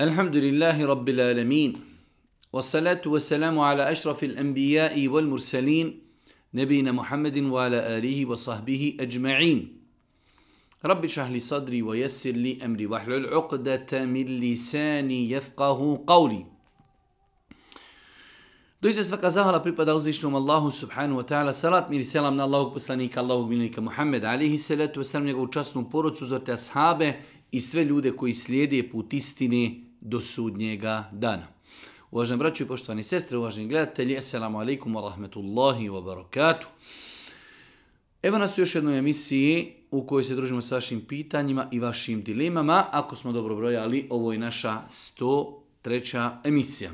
الحمد لله رب العالمين والصلاة والسلام على أشرف الأنبياء والمرسلين نبينا محمد وعلى آله وصحبه أجمعين رب اشرح لي صدري ويسر لي أمري واحلل عقدة من لساني يفقه قولي Doista svaka zahvala pripada uzvišnom Allahu subhanahu wa ta'ala, salat mir i selam na Allahog poslanika, Allahog milnika Muhammed, alihi salatu wasalam, njegovu časnu porodcu, zorte ashabe i sve ljude koji slijede put istine do sudnjega dana. Uvaženi braću i poštovani sestre, uvaženi gledatelji, assalamu alaikum wa rahmetullahi wa barakatuh. Evo nas u još jednoj emisiji u kojoj se družimo s vašim pitanjima i vašim dilemama. Ako smo dobro brojali, ovo je naša 103. emisija.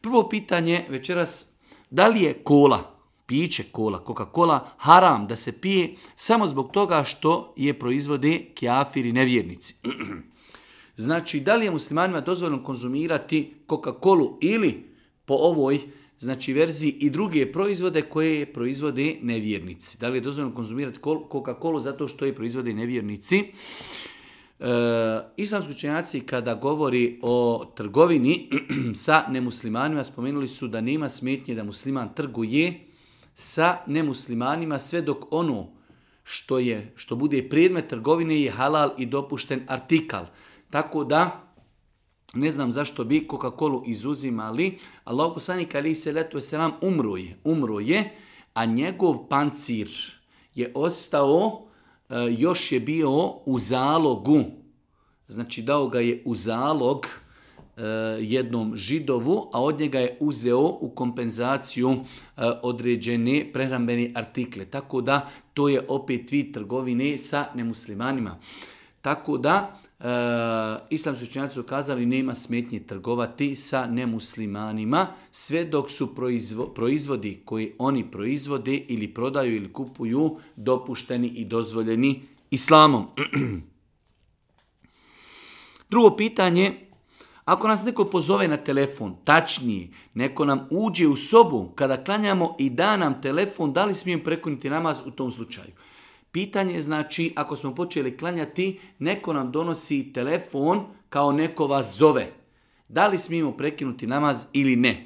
Prvo pitanje večeras, da li je kola, piće kola, Coca-Cola, haram da se pije samo zbog toga što je proizvode kjafiri nevjernici? Znači, da li je muslimanima dozvoljeno konzumirati Coca-Colu ili po ovoj znači verziji i druge proizvode koje proizvode nevjernici. Da li je dozvoljeno konzumirati Coca-Colu zato što je proizvode nevjernici? E, islamski učenjaci kada govori o trgovini sa nemuslimanima spomenuli su da nema smetnje da musliman trguje sa nemuslimanima sve dok ono što je što bude predmet trgovine je halal i dopušten artikal. Tako da, ne znam zašto bi coca cola izuzimali. Allah poslanik ali se letu selam umro je, umro je, a njegov pancir je ostao, e, još je bio u zalogu. Znači dao ga je u zalog e, jednom židovu, a od njega je uzeo u kompenzaciju e, određene prehrambene artikle. Tako da to je opet vid trgovine sa nemuslimanima. Tako da, e, islamski učenjaci su kazali nema smetnje trgovati sa nemuslimanima sve dok su proizvodi koji oni proizvode ili prodaju ili kupuju dopušteni i dozvoljeni islamom. Drugo pitanje, ako nas neko pozove na telefon, tačnije, neko nam uđe u sobu kada klanjamo i da nam telefon, da li smijem prekoniti namaz u tom slučaju? Pitanje znači, ako smo počeli klanjati, neko nam donosi telefon kao neko vas zove. Da li smijemo prekinuti namaz ili ne? E,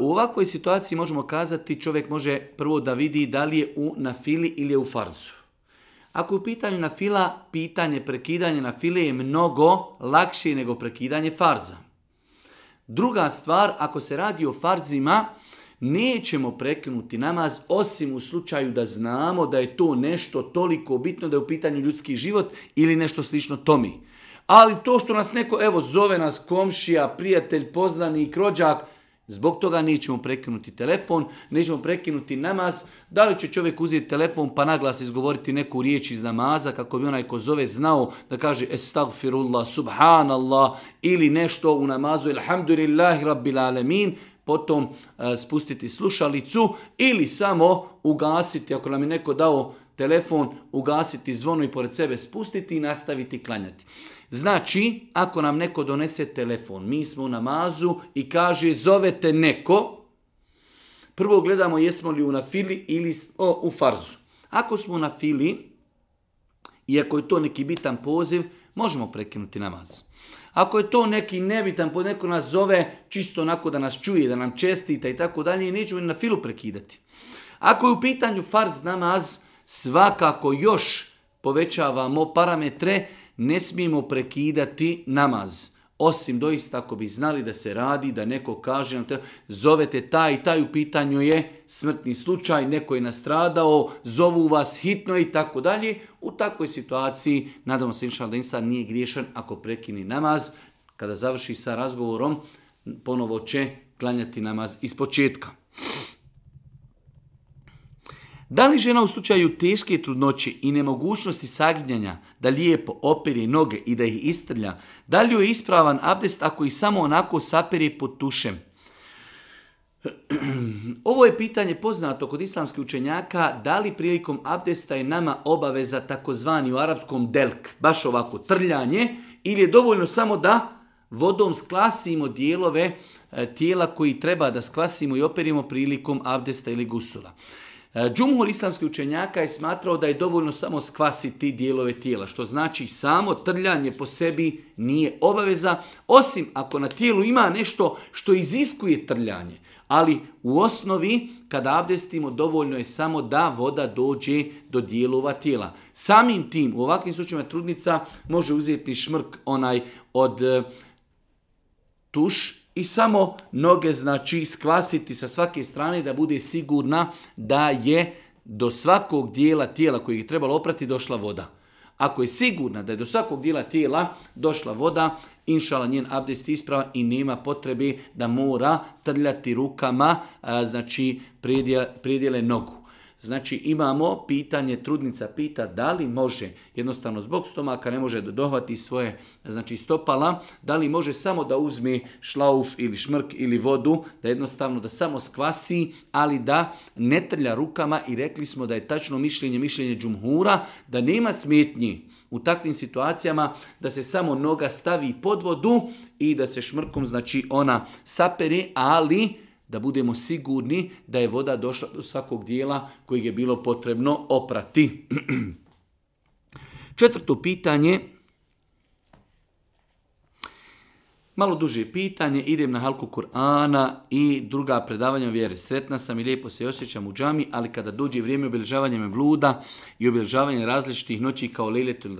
u ovakvoj situaciji možemo kazati čovjek može prvo da vidi da li je u nafili ili je u farzu. Ako je u pitanju nafila, pitanje prekidanje nafile je mnogo lakše nego prekidanje farza. Druga stvar, ako se radi o farzima, nećemo prekinuti namaz osim u slučaju da znamo da je to nešto toliko bitno da je u pitanju ljudski život ili nešto slično tomi. Ali to što nas neko, evo, zove nas komšija, prijatelj, i krođak, Zbog toga nećemo prekinuti telefon, nećemo prekinuti namaz. Da li će čovjek uzeti telefon pa naglas izgovoriti neku riječ iz namaza kako bi onaj ko zove znao da kaže estagfirullah, subhanallah ili nešto u namazu, ilhamdulillahi rabbil alemin potom e, spustiti slušalicu ili samo ugasiti, ako nam je neko dao telefon, ugasiti zvono i pored sebe spustiti i nastaviti klanjati. Znači, ako nam neko donese telefon, mi smo u namazu i kaže zovete neko, prvo gledamo jesmo li u nafili ili o, u farzu. Ako smo na fili, ako je to neki bitan poziv, možemo prekinuti namazu. Ako je to neki nebitan, po neko nas zove čisto onako da nas čuje, da nam čestita i tako dalje, nećemo na filu prekidati. Ako je u pitanju farz namaz, svakako još povećavamo parametre, ne smijemo prekidati namaz. Osim doista ako bi znali da se radi, da neko kaže, zovete taj i taj, u pitanju je smrtni slučaj, neko je nastradao, zovu vas hitno i tako dalje. U takvoj situaciji, nadamo se inša da insan nije griješan ako prekini namaz. Kada završi sa razgovorom, ponovo će klanjati namaz iz početka. Da li žena u slučaju teške trudnoće i nemogućnosti saginjanja da lijepo opere noge i da ih istrlja, da li je ispravan abdest ako ih samo onako sapere pod tušem? Ovo je pitanje poznato kod islamskih učenjaka da li prilikom abdesta je nama obaveza takozvani u arapskom delk, baš ovako trljanje, ili je dovoljno samo da vodom sklasimo dijelove e, tijela koji treba da sklasimo i operimo prilikom abdesta ili gusula. E, džumhur islamskih učenjaka je smatrao da je dovoljno samo skvasiti dijelove tijela, što znači samo trljanje po sebi nije obaveza, osim ako na tijelu ima nešto što iziskuje trljanje. Ali u osnovi, kada abdestimo, dovoljno je samo da voda dođe do dijelova tijela. Samim tim, u ovakvim slučajima trudnica može uzeti šmrk onaj od e, tuš, i samo noge znači skvasiti sa svake strane da bude sigurna da je do svakog dijela tijela koji je trebalo oprati došla voda. Ako je sigurna da je do svakog dijela tijela došla voda, inšala njen abdest isprava i nema potrebe da mora trljati rukama, znači predjele nogu. Znači imamo pitanje, trudnica pita da li može, jednostavno zbog stomaka ne može dohvati svoje znači stopala, da li može samo da uzme šlauf ili šmrk ili vodu, da jednostavno da samo skvasi, ali da ne trlja rukama i rekli smo da je tačno mišljenje, mišljenje džumhura, da nema smetnji u takvim situacijama da se samo noga stavi pod vodu i da se šmrkom znači ona saperi, ali da budemo sigurni da je voda došla do svakog dijela kojeg je bilo potrebno oprati. Četvrto pitanje, Malo duže pitanje, idem na halku Kur'ana i druga predavanja vjere. Sretna sam i lijepo se osjećam u džami, ali kada dođe vrijeme obilježavanja mevluda i obilježavanja različitih noći kao Lejletul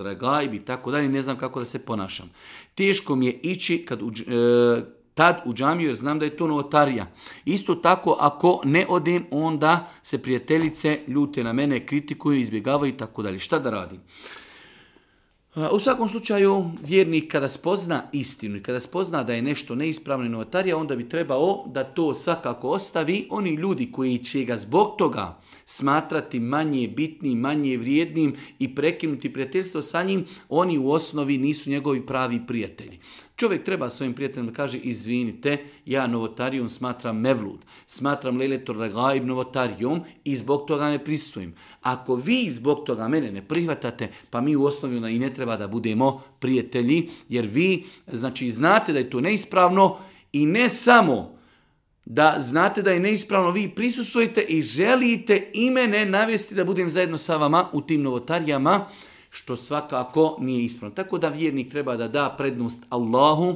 ili i tako dalje, ne znam kako da se ponašam. Teško mi je ići kad, tad u džamiju jer znam da je to novotarija. Isto tako ako ne odem onda se prijateljice ljute na mene, kritikuju, izbjegavaju i tako dalje. Šta da radim? U svakom slučaju, vjernik kada spozna istinu i kada spozna da je nešto neispravno i novotarija, onda bi trebao da to svakako ostavi. Oni ljudi koji će ga zbog toga smatrati manje bitnim, manje vrijednim i prekinuti prijateljstvo sa njim, oni u osnovi nisu njegovi pravi prijatelji. Čovjek treba svojim prijateljima kaže izvinite, ja novotarijom smatram mevlud, smatram leletor ragaib novotarijom i zbog toga ne pristujem. Ako vi zbog toga mene ne prihvatate, pa mi u osnovi i ne treba da budemo prijatelji, jer vi znači znate da je to neispravno i ne samo da znate da je neispravno, vi prisustujete i želite i mene navesti da budem zajedno sa vama u tim novotarijama, što svakako nije ispravno. Tako da vjernik treba da da prednost Allahu,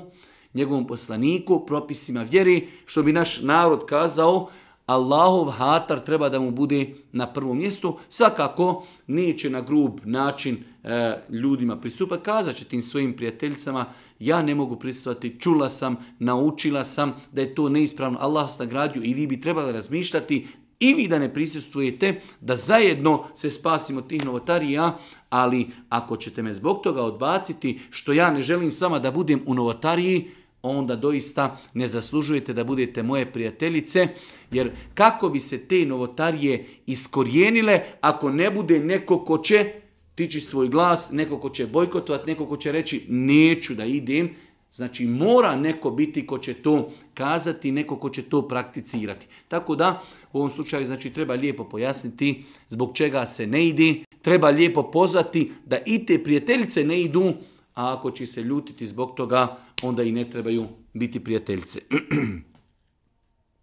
njegovom poslaniku, propisima vjeri, što bi naš narod kazao, Allahov hatar treba da mu bude na prvom mjestu. Svakako, neće na grub način e, ljudima pristupati. Kazat će tim svojim prijateljicama, ja ne mogu pristupati, čula sam, naučila sam da je to neispravno. Allah vas nagradio i vi bi trebali razmišljati i vi da ne prisustujete, da zajedno se spasimo tih novotarija, ali ako ćete me zbog toga odbaciti, što ja ne želim sama da budem u novotariji, onda doista ne zaslužujete da budete moje prijateljice, jer kako bi se te novotarije iskorijenile ako ne bude neko ko će tići svoj glas, neko ko će bojkotovati, neko ko će reći neću da idem, Znači mora neko biti ko će to kazati, neko ko će to prakticirati. Tako da u ovom slučaju znači treba lijepo pojasniti zbog čega se ne ide. Treba lijepo pozvati da i te prijateljice ne idu, a ako će se ljutiti zbog toga, onda i ne trebaju biti prijateljice.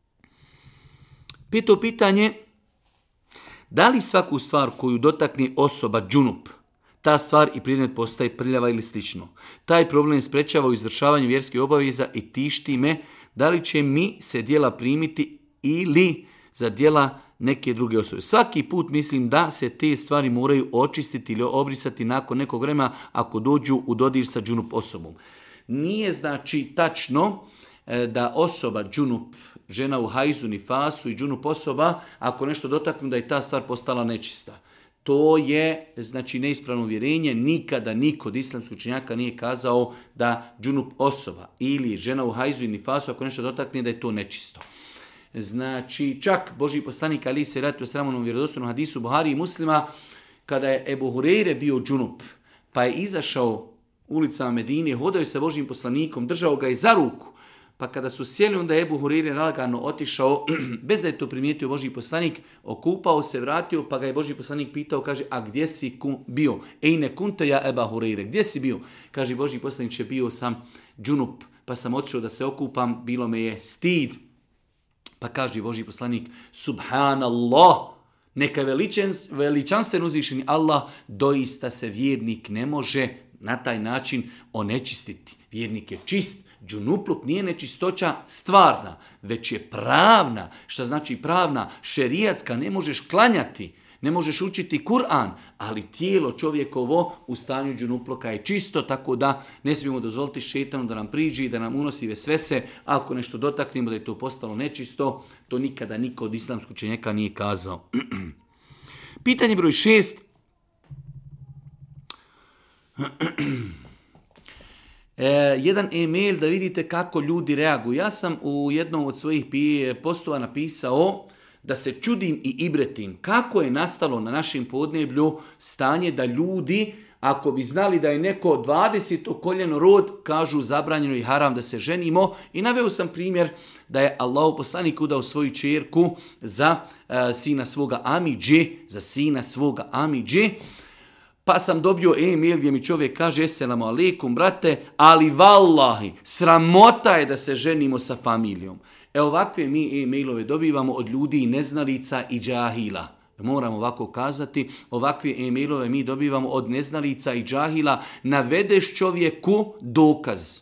Pito pitanje, da li svaku stvar koju dotakne osoba džunup, ta stvar i predmet postaje prljava ili slično. Taj problem sprečava u izvršavanju vjerskih obaveza i tišti me da li će mi se dijela primiti ili za djela neke druge osobe. Svaki put mislim da se te stvari moraju očistiti ili obrisati nakon nekog vremena ako dođu u dodir sa džunup osobom. Nije znači tačno e, da osoba džunup, žena u hajzu, nifasu i džunup osoba, ako nešto dotaknu da je ta stvar postala nečista. To je znači neispravno vjerenje, nikada niko od islamskog nije kazao da džunup osoba ili žena u hajzu i nifasu ako nešto dotakne da je to nečisto. Znači, čak Boži poslanik Ali se ratio s Ramonom vjerodostojnom hadisu Buhari i muslima, kada je Ebu Hureyre bio džunup, pa je izašao ulicama Medine, hodao je sa Božim poslanikom, držao ga je za ruku, pa kada su sjeli, onda je Ebu Hureyre nalagano otišao, bez da je to primijetio Boži poslanik, okupao se, vratio, pa ga je Boži poslanik pitao, kaže, a gdje si bio? Ej, ne kunte ja Eba Hureyre, gdje si bio? Kaže, Boži poslanik će bio sam džunup, pa sam otišao da se okupam, bilo me je stid. Pa kaže Boži poslanik, subhanallah, neka veličanstven uzvišeni Allah, doista se vjernik ne može na taj način onečistiti. Vjernik je čist, Džunupluk nije nečistoća stvarna, već je pravna. što znači pravna? Šerijatska, ne možeš klanjati ne možeš učiti Kur'an, ali tijelo čovjekovo u stanju džunuploka je čisto, tako da ne smijemo dozvoliti šetanu da nam priđi i da nam unosi svese. ako nešto dotaknemo da je to postalo nečisto, to nikada niko od islamskog učenjaka nije kazao. Pitanje broj šest. E, jedan e-mail da vidite kako ljudi reaguju. Ja sam u jednom od svojih postova napisao da se čudim i ibretim kako je nastalo na našem podneblju stanje da ljudi, ako bi znali da je neko 20. koljeno rod, kažu zabranjeno i haram da se ženimo. I naveo sam primjer da je Allah poslanik udao svoju čerku za e, sina svoga amidži za sina svoga amidži Pa sam dobio e-mail gdje mi čovjek kaže, eselamu alaikum, brate, ali vallahi, sramota je da se ženimo sa familijom. E ovakve mi e-mailove dobivamo od ljudi i neznalica i džahila. Moramo ovako kazati, ovakve e-mailove mi dobivamo od neznalica i džahila. Navedeš čovjeku dokaz.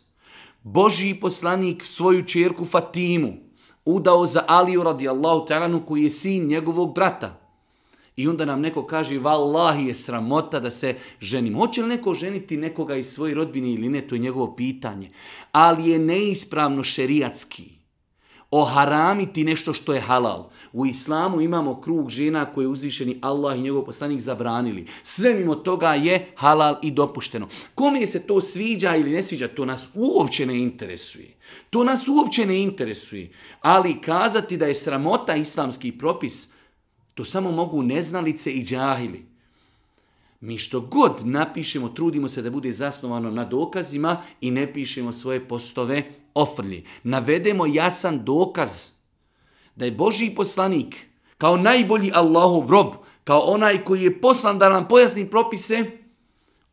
Božji poslanik svoju čerku Fatimu udao za Aliju radijallahu taranu koji je sin njegovog brata. I onda nam neko kaže, vallahi je sramota da se ženim. Hoće li neko ženiti nekoga iz svoje rodbine ili ne, to je njegovo pitanje. Ali je neispravno šerijatski oharamiti nešto što je halal. U islamu imamo krug žena koje je uzvišeni Allah i njegov poslanik zabranili. Sve mimo toga je halal i dopušteno. Kome se to sviđa ili ne sviđa, to nas uopće ne interesuje. To nas uopće ne interesuje. Ali kazati da je sramota islamski propis, to samo mogu neznalice i džahili. Mi što god napišemo, trudimo se da bude zasnovano na dokazima i ne pišemo svoje postove ofrlji. Navedemo jasan dokaz da je Boži poslanik kao najbolji Allahov rob, kao onaj koji je poslan da nam pojasni propise,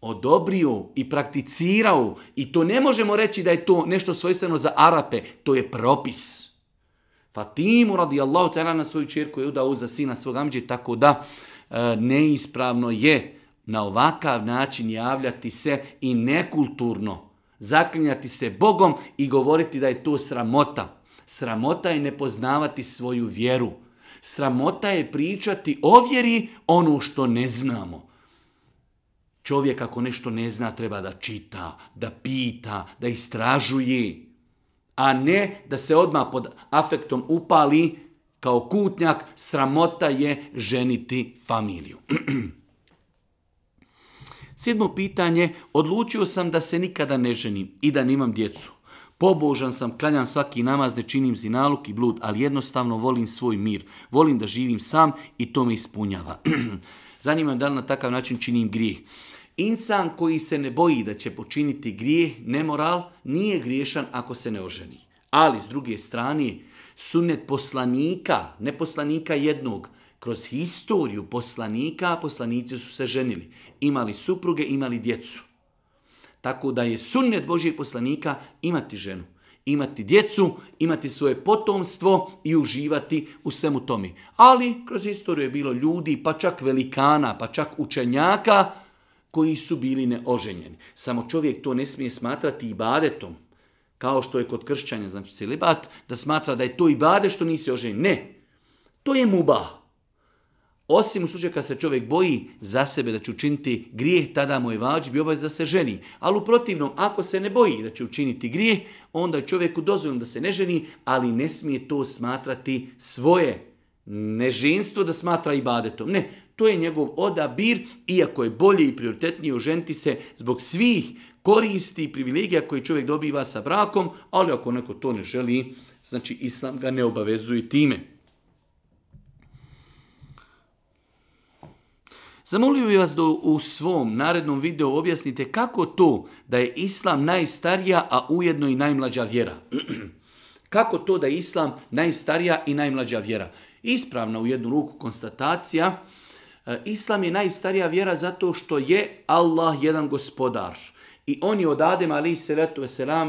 odobrio i prakticirao i to ne možemo reći da je to nešto svojstveno za Arape, to je propis. Fatimu radijallahu ta'ala na svoju čerku je udao za sina svog amđe, tako da e, neispravno je na ovakav način javljati se i nekulturno zaklinjati se Bogom i govoriti da je to sramota. Sramota je ne poznavati svoju vjeru. Sramota je pričati o vjeri ono što ne znamo. Čovjek ako nešto ne zna treba da čita, da pita, da istražuje, a ne da se odmah pod afektom upali kao kutnjak, sramota je ženiti familiju. Sedmo pitanje, odlučio sam da se nikada ne ženim i da nemam djecu. Pobožan sam, klanjam svaki namaz, ne činim zinaluk i blud, ali jednostavno volim svoj mir. Volim da živim sam i to me ispunjava. Zanima me da li na takav način činim grijeh. Insan koji se ne boji da će počiniti grijeh, nemoral, nije griješan ako se ne oženi. Ali, s druge strane, sunet poslanika, ne jednog, kroz historiju poslanika, poslanici su se ženili. Imali supruge, imali djecu. Tako da je sunnet Božijeg poslanika imati ženu, imati djecu, imati svoje potomstvo i uživati u svemu tomi. Ali kroz historiju je bilo ljudi, pa čak velikana, pa čak učenjaka, koji su bili neoženjeni. Samo čovjek to ne smije smatrati i badetom, kao što je kod kršćanja, znači celibat, da smatra da je to i bade što nisi oženjen. Ne, to je muba. Osim u slučaju kad se čovjek boji za sebe da će učiniti grijeh, tada mu je vađi bi obavez da se ženi. Ali u protivnom, ako se ne boji da će učiniti grijeh, onda je čovjeku dozvoljeno da se ne ženi, ali ne smije to smatrati svoje neženstvo da smatra i badetom. Ne, to je njegov odabir, iako je bolje i prioritetnije oženiti se zbog svih koristi i privilegija koje čovjek dobiva sa brakom, ali ako neko to ne želi, znači Islam ga ne obavezuje time. Zamolio bih vas da u svom narednom videu objasnite kako to da je islam najstarija, a ujedno i najmlađa vjera. kako to da je islam najstarija i najmlađa vjera? Ispravna u jednu ruku konstatacija. E, islam je najstarija vjera zato što je Allah jedan gospodar. I on je od Adem alaihi salatu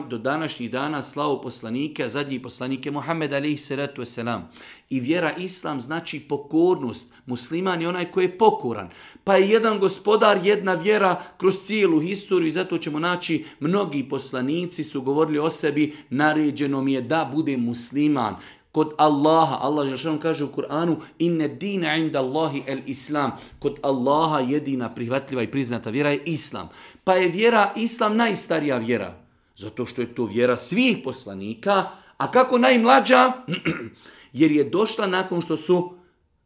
do današnjih dana slavu poslanike, zadnji poslanike Muhammed alaihi salatu wasalam. I vjera Islam znači pokornost. Musliman je onaj koji je pokoran. Pa je jedan gospodar, jedna vjera kroz cijelu historiju i zato ćemo naći mnogi poslanici su govorili o sebi naređeno mi je da budem musliman kod Allaha. Allah kaže u Kur'anu inne dina inda Allahi el Islam. Kod Allaha jedina prihvatljiva i priznata vjera je Islam. Pa je vjera Islam najstarija vjera. Zato što je to vjera svih poslanika, a kako najmlađa? Jer je došla nakon što su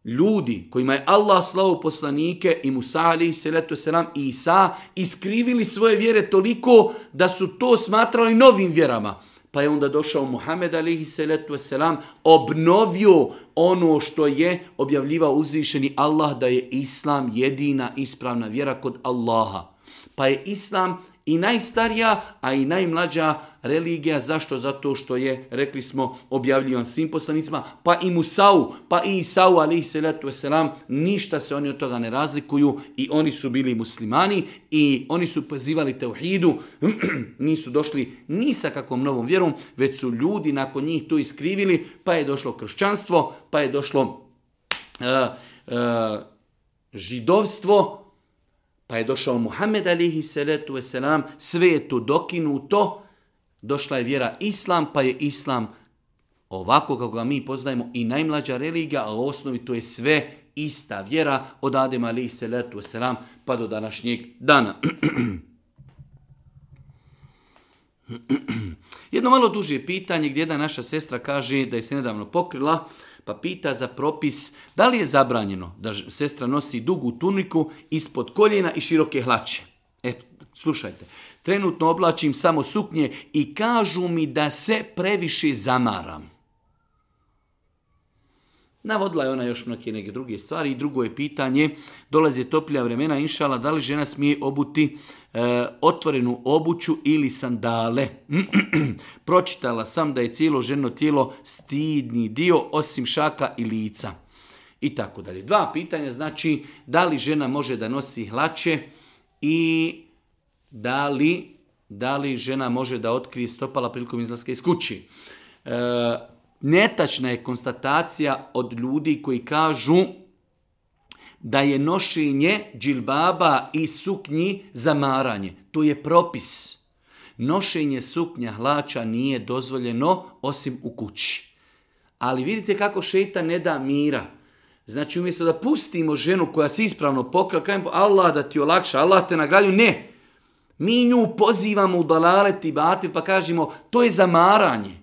ljudi kojima je Allah slao poslanike i Musa ali seletu selam i Isa iskrivili svoje vjere toliko da su to smatrali novim vjerama pa je onda došao Muhammed alihi salatu wasalam, obnovio ono što je objavljivao uzvišeni Allah da je Islam jedina ispravna vjera kod Allaha. Pa je Islam i najstarija, a i najmlađa religija. Zašto? Zato što je, rekli smo, objavljivan svim poslanicima, pa i Musau, pa i Isau, ali salatu wasalam, ništa se oni od toga ne razlikuju i oni su bili muslimani i oni su pozivali teuhidu, nisu došli ni sa kakvom novom vjerom, već su ljudi nakon njih to iskrivili, pa je došlo kršćanstvo, pa je došlo uh, židovstvo, pa je došao Muhammed alihi salatu wasalam, sve je to dokinuto, došla je vjera Islam, pa je Islam ovako kako ga mi poznajemo i najmlađa religija, a u osnovi to je sve ista vjera od Adema alihi salatu wasalam pa do današnjeg dana. Jedno malo duže pitanje gdje jedna naša sestra kaže da je se nedavno pokrila, pa pita za propis da li je zabranjeno da sestra nosi dugu tuniku ispod koljena i široke hlače. E, slušajte, trenutno oblačim samo suknje i kažu mi da se previše zamaram. Navodila je ona još neke neke druge stvari i drugo je pitanje, dolaze toplja vremena, inšala, da li žena smije obuti E, otvorenu obuću ili sandale. Pročitala sam da je cijelo ženo tijelo stidni dio osim šaka i lica. I tako dalje. Dva pitanja, znači da li žena može da nosi hlače i da li, da li žena može da otkrije stopala prilikom izlaska iz kući. E, netačna je konstatacija od ljudi koji kažu da je nošenje džilbaba i suknji zamaranje. To je propis. Nošenje suknja hlača nije dozvoljeno osim u kući. Ali vidite kako šeta ne da mira. Znači umjesto da pustimo ženu koja se ispravno pokrala, kajem Allah da ti olakša, Allah te nagralju, ne. Mi nju pozivamo u dalalet i batil pa kažemo to je zamaranje.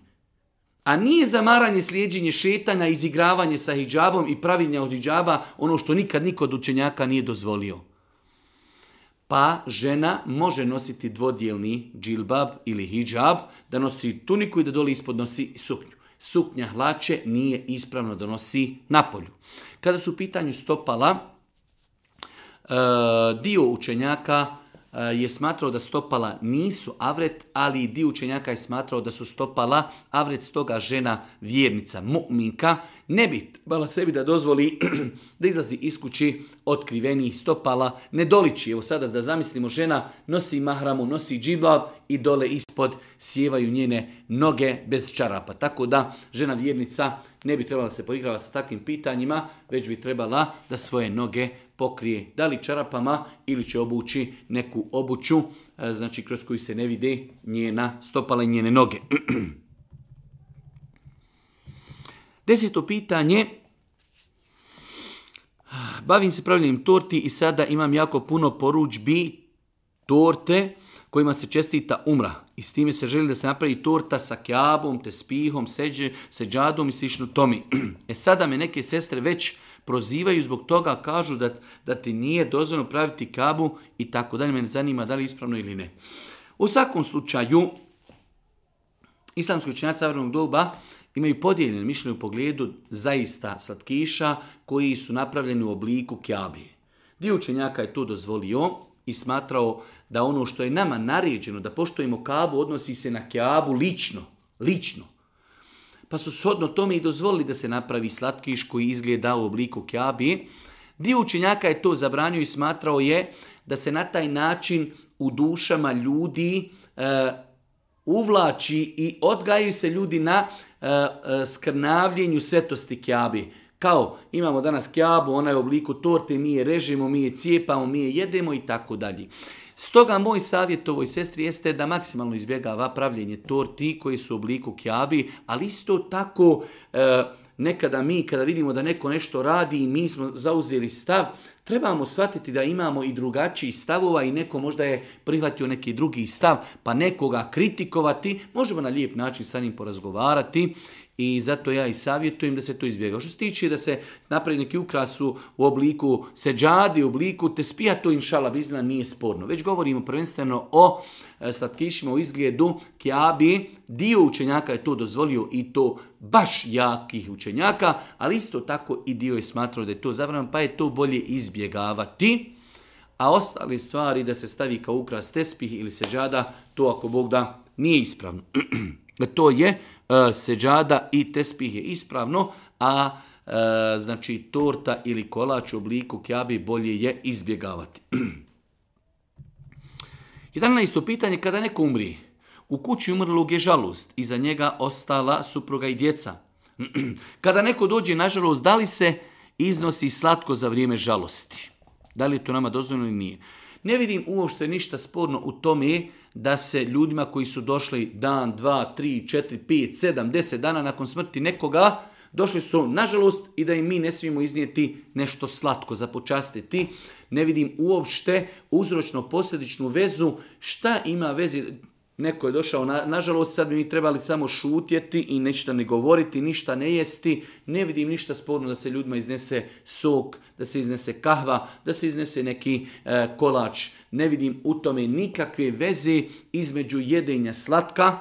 A nije zamaranje, slijedjenje šetanja, izigravanje sa hijabom i pravilnja od hijaba ono što nikad niko od učenjaka nije dozvolio. Pa žena može nositi dvodjelni džilbab ili hijab, da nosi tuniku i da doli ispod nosi suknju. Suknja hlače nije ispravno da nosi napolju. Kada su u pitanju stopala, e, dio učenjaka Eh, je smatrao da stopala nisu avret, ali i dio učenjaka je smatrao da su stopala avret, stoga žena vjernica, mu'minka, ne bi trebala sebi da dozvoli da izlazi iz kući otkrivenih stopala, ne doliči. Evo sada da zamislimo, žena nosi mahramu, nosi džibab i dole ispod sjevaju njene noge bez čarapa. Tako da žena vjernica ne bi trebala se poigrava sa takvim pitanjima, već bi trebala da svoje noge pokrije da li čarapama ili će obući neku obuću e, znači kroz koju se ne vide njena stopala i njene noge. Deseto pitanje. Bavim se pravljenjem torti i sada imam jako puno poručbi torte kojima se čestita umra. I s time se želi da se napravi torta sa kjabom, te spihom, seđe, seđadom i slično tomi. E sada me neke sestre već prozivaju zbog toga, kažu da, da ti nije dozvoljeno praviti kabu i tako dalje. Mene zanima da li ispravno ili ne. U svakom slučaju, islamski učenjaci savrnog doba imaju podijeljene mišljenje u pogledu zaista slatkiša koji su napravljeni u obliku kjabi. Dio učenjaka je to dozvolio i smatrao da ono što je nama naređeno da poštojimo kabu odnosi se na kjabu lično, lično pa su shodno tome i dozvolili da se napravi slatkiš koji izgleda u obliku kjabi. Dio učenjaka je to zabranio i smatrao je da se na taj način u dušama ljudi e, uvlači i odgajaju se ljudi na e, e, skrnavljenju svetosti kjabi. Kao imamo danas kjabu, ona je u obliku torte, mi je režimo, mi je cijepamo, mi je jedemo i tako dalje. Stoga moj savjet ovoj sestri jeste da maksimalno izbjegava pravljenje torti koji su u obliku kjabi, ali isto tako e, nekada mi kada vidimo da neko nešto radi i mi smo zauzeli stav, trebamo shvatiti da imamo i drugačiji stavova i neko možda je prihvatio neki drugi stav, pa nekoga kritikovati, možemo na lijep način sa njim porazgovarati i zato ja i savjetujem da se to izbjega. Što se tiče da se napravi neki ukras u obliku seđadi, u obliku tespija, to inšala bizna nije sporno. Već govorimo prvenstveno o e, slatkišima u izgledu kjabi. Dio učenjaka je to dozvolio i to baš jakih učenjaka, ali isto tako i dio je smatrao da je to zabrano, pa je to bolje izbjegavati. A ostali stvari da se stavi kao ukras tespih ili seđada, to ako Bog da nije ispravno. to je E, seđada i tespih je ispravno, a e, znači torta ili kolač u obliku kjabi bolje je izbjegavati. 11. pitanje, kada neko umri, u kući umrlog je žalost, iza njega ostala supruga i djeca. Kada neko dođe na žalost, da li se iznosi slatko za vrijeme žalosti? Da li je to nama dozvoljeno ili nije? Ne vidim uopšte ništa sporno u tome da se ljudima koji su došli dan, dva, tri, četiri, pet, sedam, deset dana nakon smrti nekoga, došli su nažalost i da im mi ne smijemo iznijeti nešto slatko za počastiti. Ne vidim uopšte uzročno posljedičnu vezu šta ima veze, Neko je došao, na, nažalost sad bi mi trebali samo šutjeti i ništa ne govoriti, ništa ne jesti. Ne vidim ništa sporno da se ljudima iznese sok, da se iznese kahva, da se iznese neki e, kolač. Ne vidim u tome nikakve veze između jedenja slatka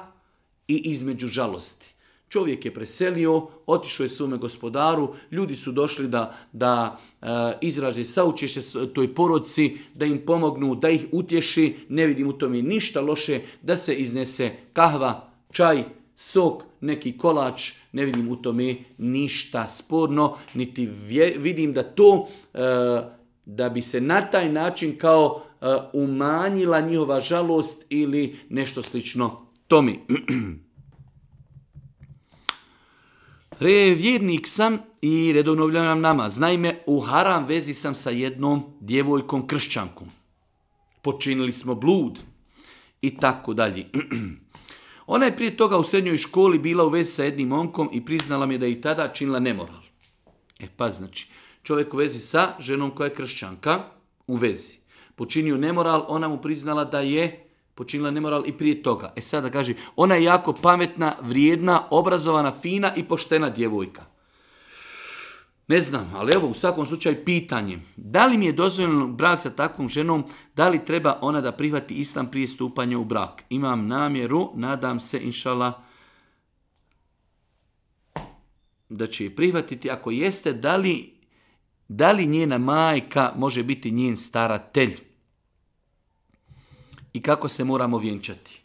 i između žalosti. Čovjek je preselio, otišao je svome gospodaru, ljudi su došli da, da e, izraže saučešće toj porodci, da im pomognu, da ih utješi, ne vidim u tome ništa loše, da se iznese kahva, čaj, sok, neki kolač, ne vidim u tome ništa sporno, niti vidim da to, e, da bi se na taj način kao e, umanjila njihova žalost ili nešto slično. tome. Re, vjernik sam i redovno obljavljam nama. Znajme, u haram vezi sam sa jednom djevojkom kršćankom. Počinili smo blud i tako dalje. Ona je prije toga u srednjoj školi bila u vezi sa jednim onkom i priznala mi je da je i tada činila nemoral. E pa znači, čovjek u vezi sa ženom koja je kršćanka, u vezi. Počinio nemoral, ona mu priznala da je počinila nemoral i prije toga. E sada kaže, ona je jako pametna, vrijedna, obrazovana, fina i poštena djevojka. Ne znam, ali evo u svakom slučaju pitanje. Da li mi je dozvoljeno brak sa takvom ženom, da li treba ona da prihvati islam prije stupanja u brak? Imam namjeru, nadam se, inšala, da će je prihvatiti. Ako jeste, da li, da li njena majka može biti njen staratelj? i kako se moramo vjenčati.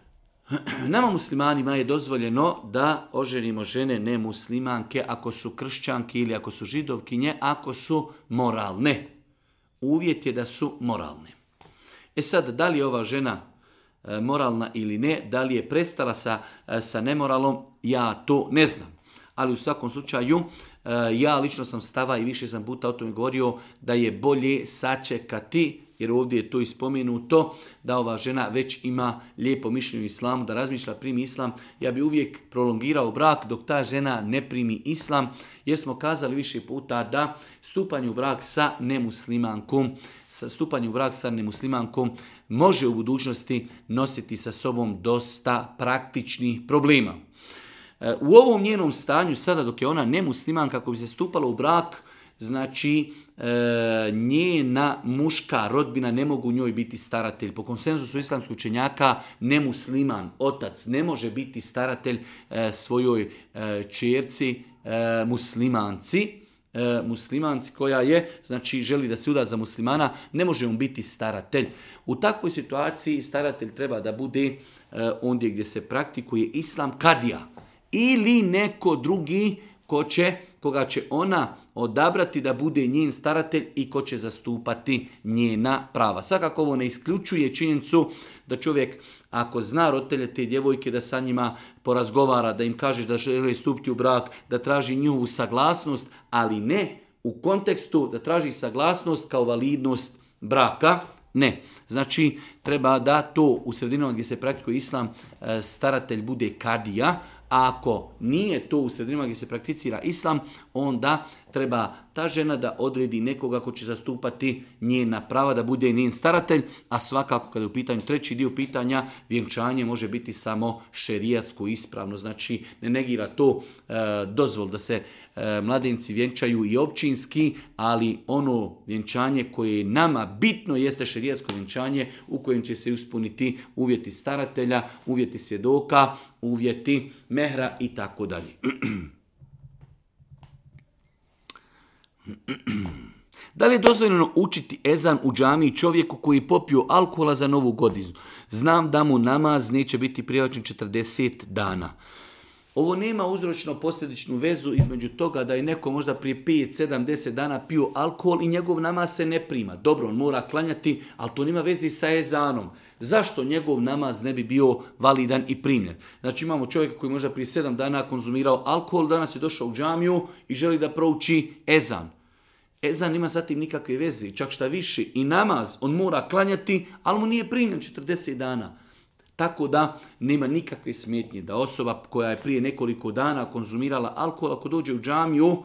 Nama muslimanima je dozvoljeno da oženimo žene ne muslimanke, ako su kršćanke ili ako su židovkinje, ako su moralne. Uvjet je da su moralne. E sad, da li je ova žena e, moralna ili ne, da li je prestala sa, e, sa nemoralom, ja to ne znam. Ali u svakom slučaju, e, ja lično sam stava i više sam puta o tome govorio da je bolje sačekati jer ovdje je to ispomenuto, da ova žena već ima lijepo mišljenje u islamu, da razmišlja primi islam, ja bi uvijek prolongirao brak dok ta žena ne primi islam, jer smo kazali više puta da stupanje u brak sa nemuslimankom, sa stupanju brak sa nemuslimankom može u budućnosti nositi sa sobom dosta praktičnih problema. E, u ovom njenom stanju sada dok je ona nemusliman kako bi se stupala u brak, Znači, e, njena muška rodbina ne mogu njoj biti staratelj. Po konsenzusu islamskog učenjaka, nemusliman, otac, ne može biti staratelj e, svojoj e, čerci e, muslimanci. E, muslimanci koja je, znači želi da se uda za muslimana, ne može on biti staratelj. U takvoj situaciji staratelj treba da bude ondje gdje se praktikuje islam kadija ili neko drugi ko će, koga će ona odabrati da bude njen staratelj i ko će zastupati njena prava. Svakako ovo ne isključuje činjenicu da čovjek ako zna rotelje te djevojke da sa njima porazgovara, da im kaže da žele stupiti u brak, da traži u saglasnost, ali ne u kontekstu da traži saglasnost kao validnost braka, ne. Znači, treba da to u sredinama gdje se praktikuje islam e, staratelj bude kadija, a ako nije to u sredinama gdje se prakticira islam, onda treba ta žena da odredi nekoga ko će zastupati njena prava, da bude njen staratelj, a svakako kada je u pitanju treći dio pitanja, vjenčanje može biti samo šerijatsko ispravno. Znači, ne negira to e, dozvol da se e, mladenci vjenčaju i općinski, ali ono vjenčanje koje je nama bitno jeste šerijatsko vjenčanje u kojem će se uspuniti uvjeti staratelja, uvjeti svjedoka, uvjeti mehra i tako dalje. Da li je dozvoljeno učiti ezan u džami čovjeku koji je popio alkohola za novu godinu? Znam da mu namaz neće biti privačen 40 dana. Ovo nema uzročno posljedičnu vezu između toga da je neko možda prije 5, 7, 10 dana pio alkohol i njegov namaz se ne prima. Dobro, on mora klanjati, ali to nima vezi sa ezanom. Zašto njegov namaz ne bi bio validan i primjer? Znači imamo čovjeka koji možda prije 7 dana konzumirao alkohol, danas je došao u džamiju i želi da prouči ezan. Ezan ima zatim nikakve veze, čak šta više. I namaz, on mora klanjati, ali mu nije primljen 40 dana. Tako da nema nikakve smetnje da osoba koja je prije nekoliko dana konzumirala alkohol, ako dođe u džamiju,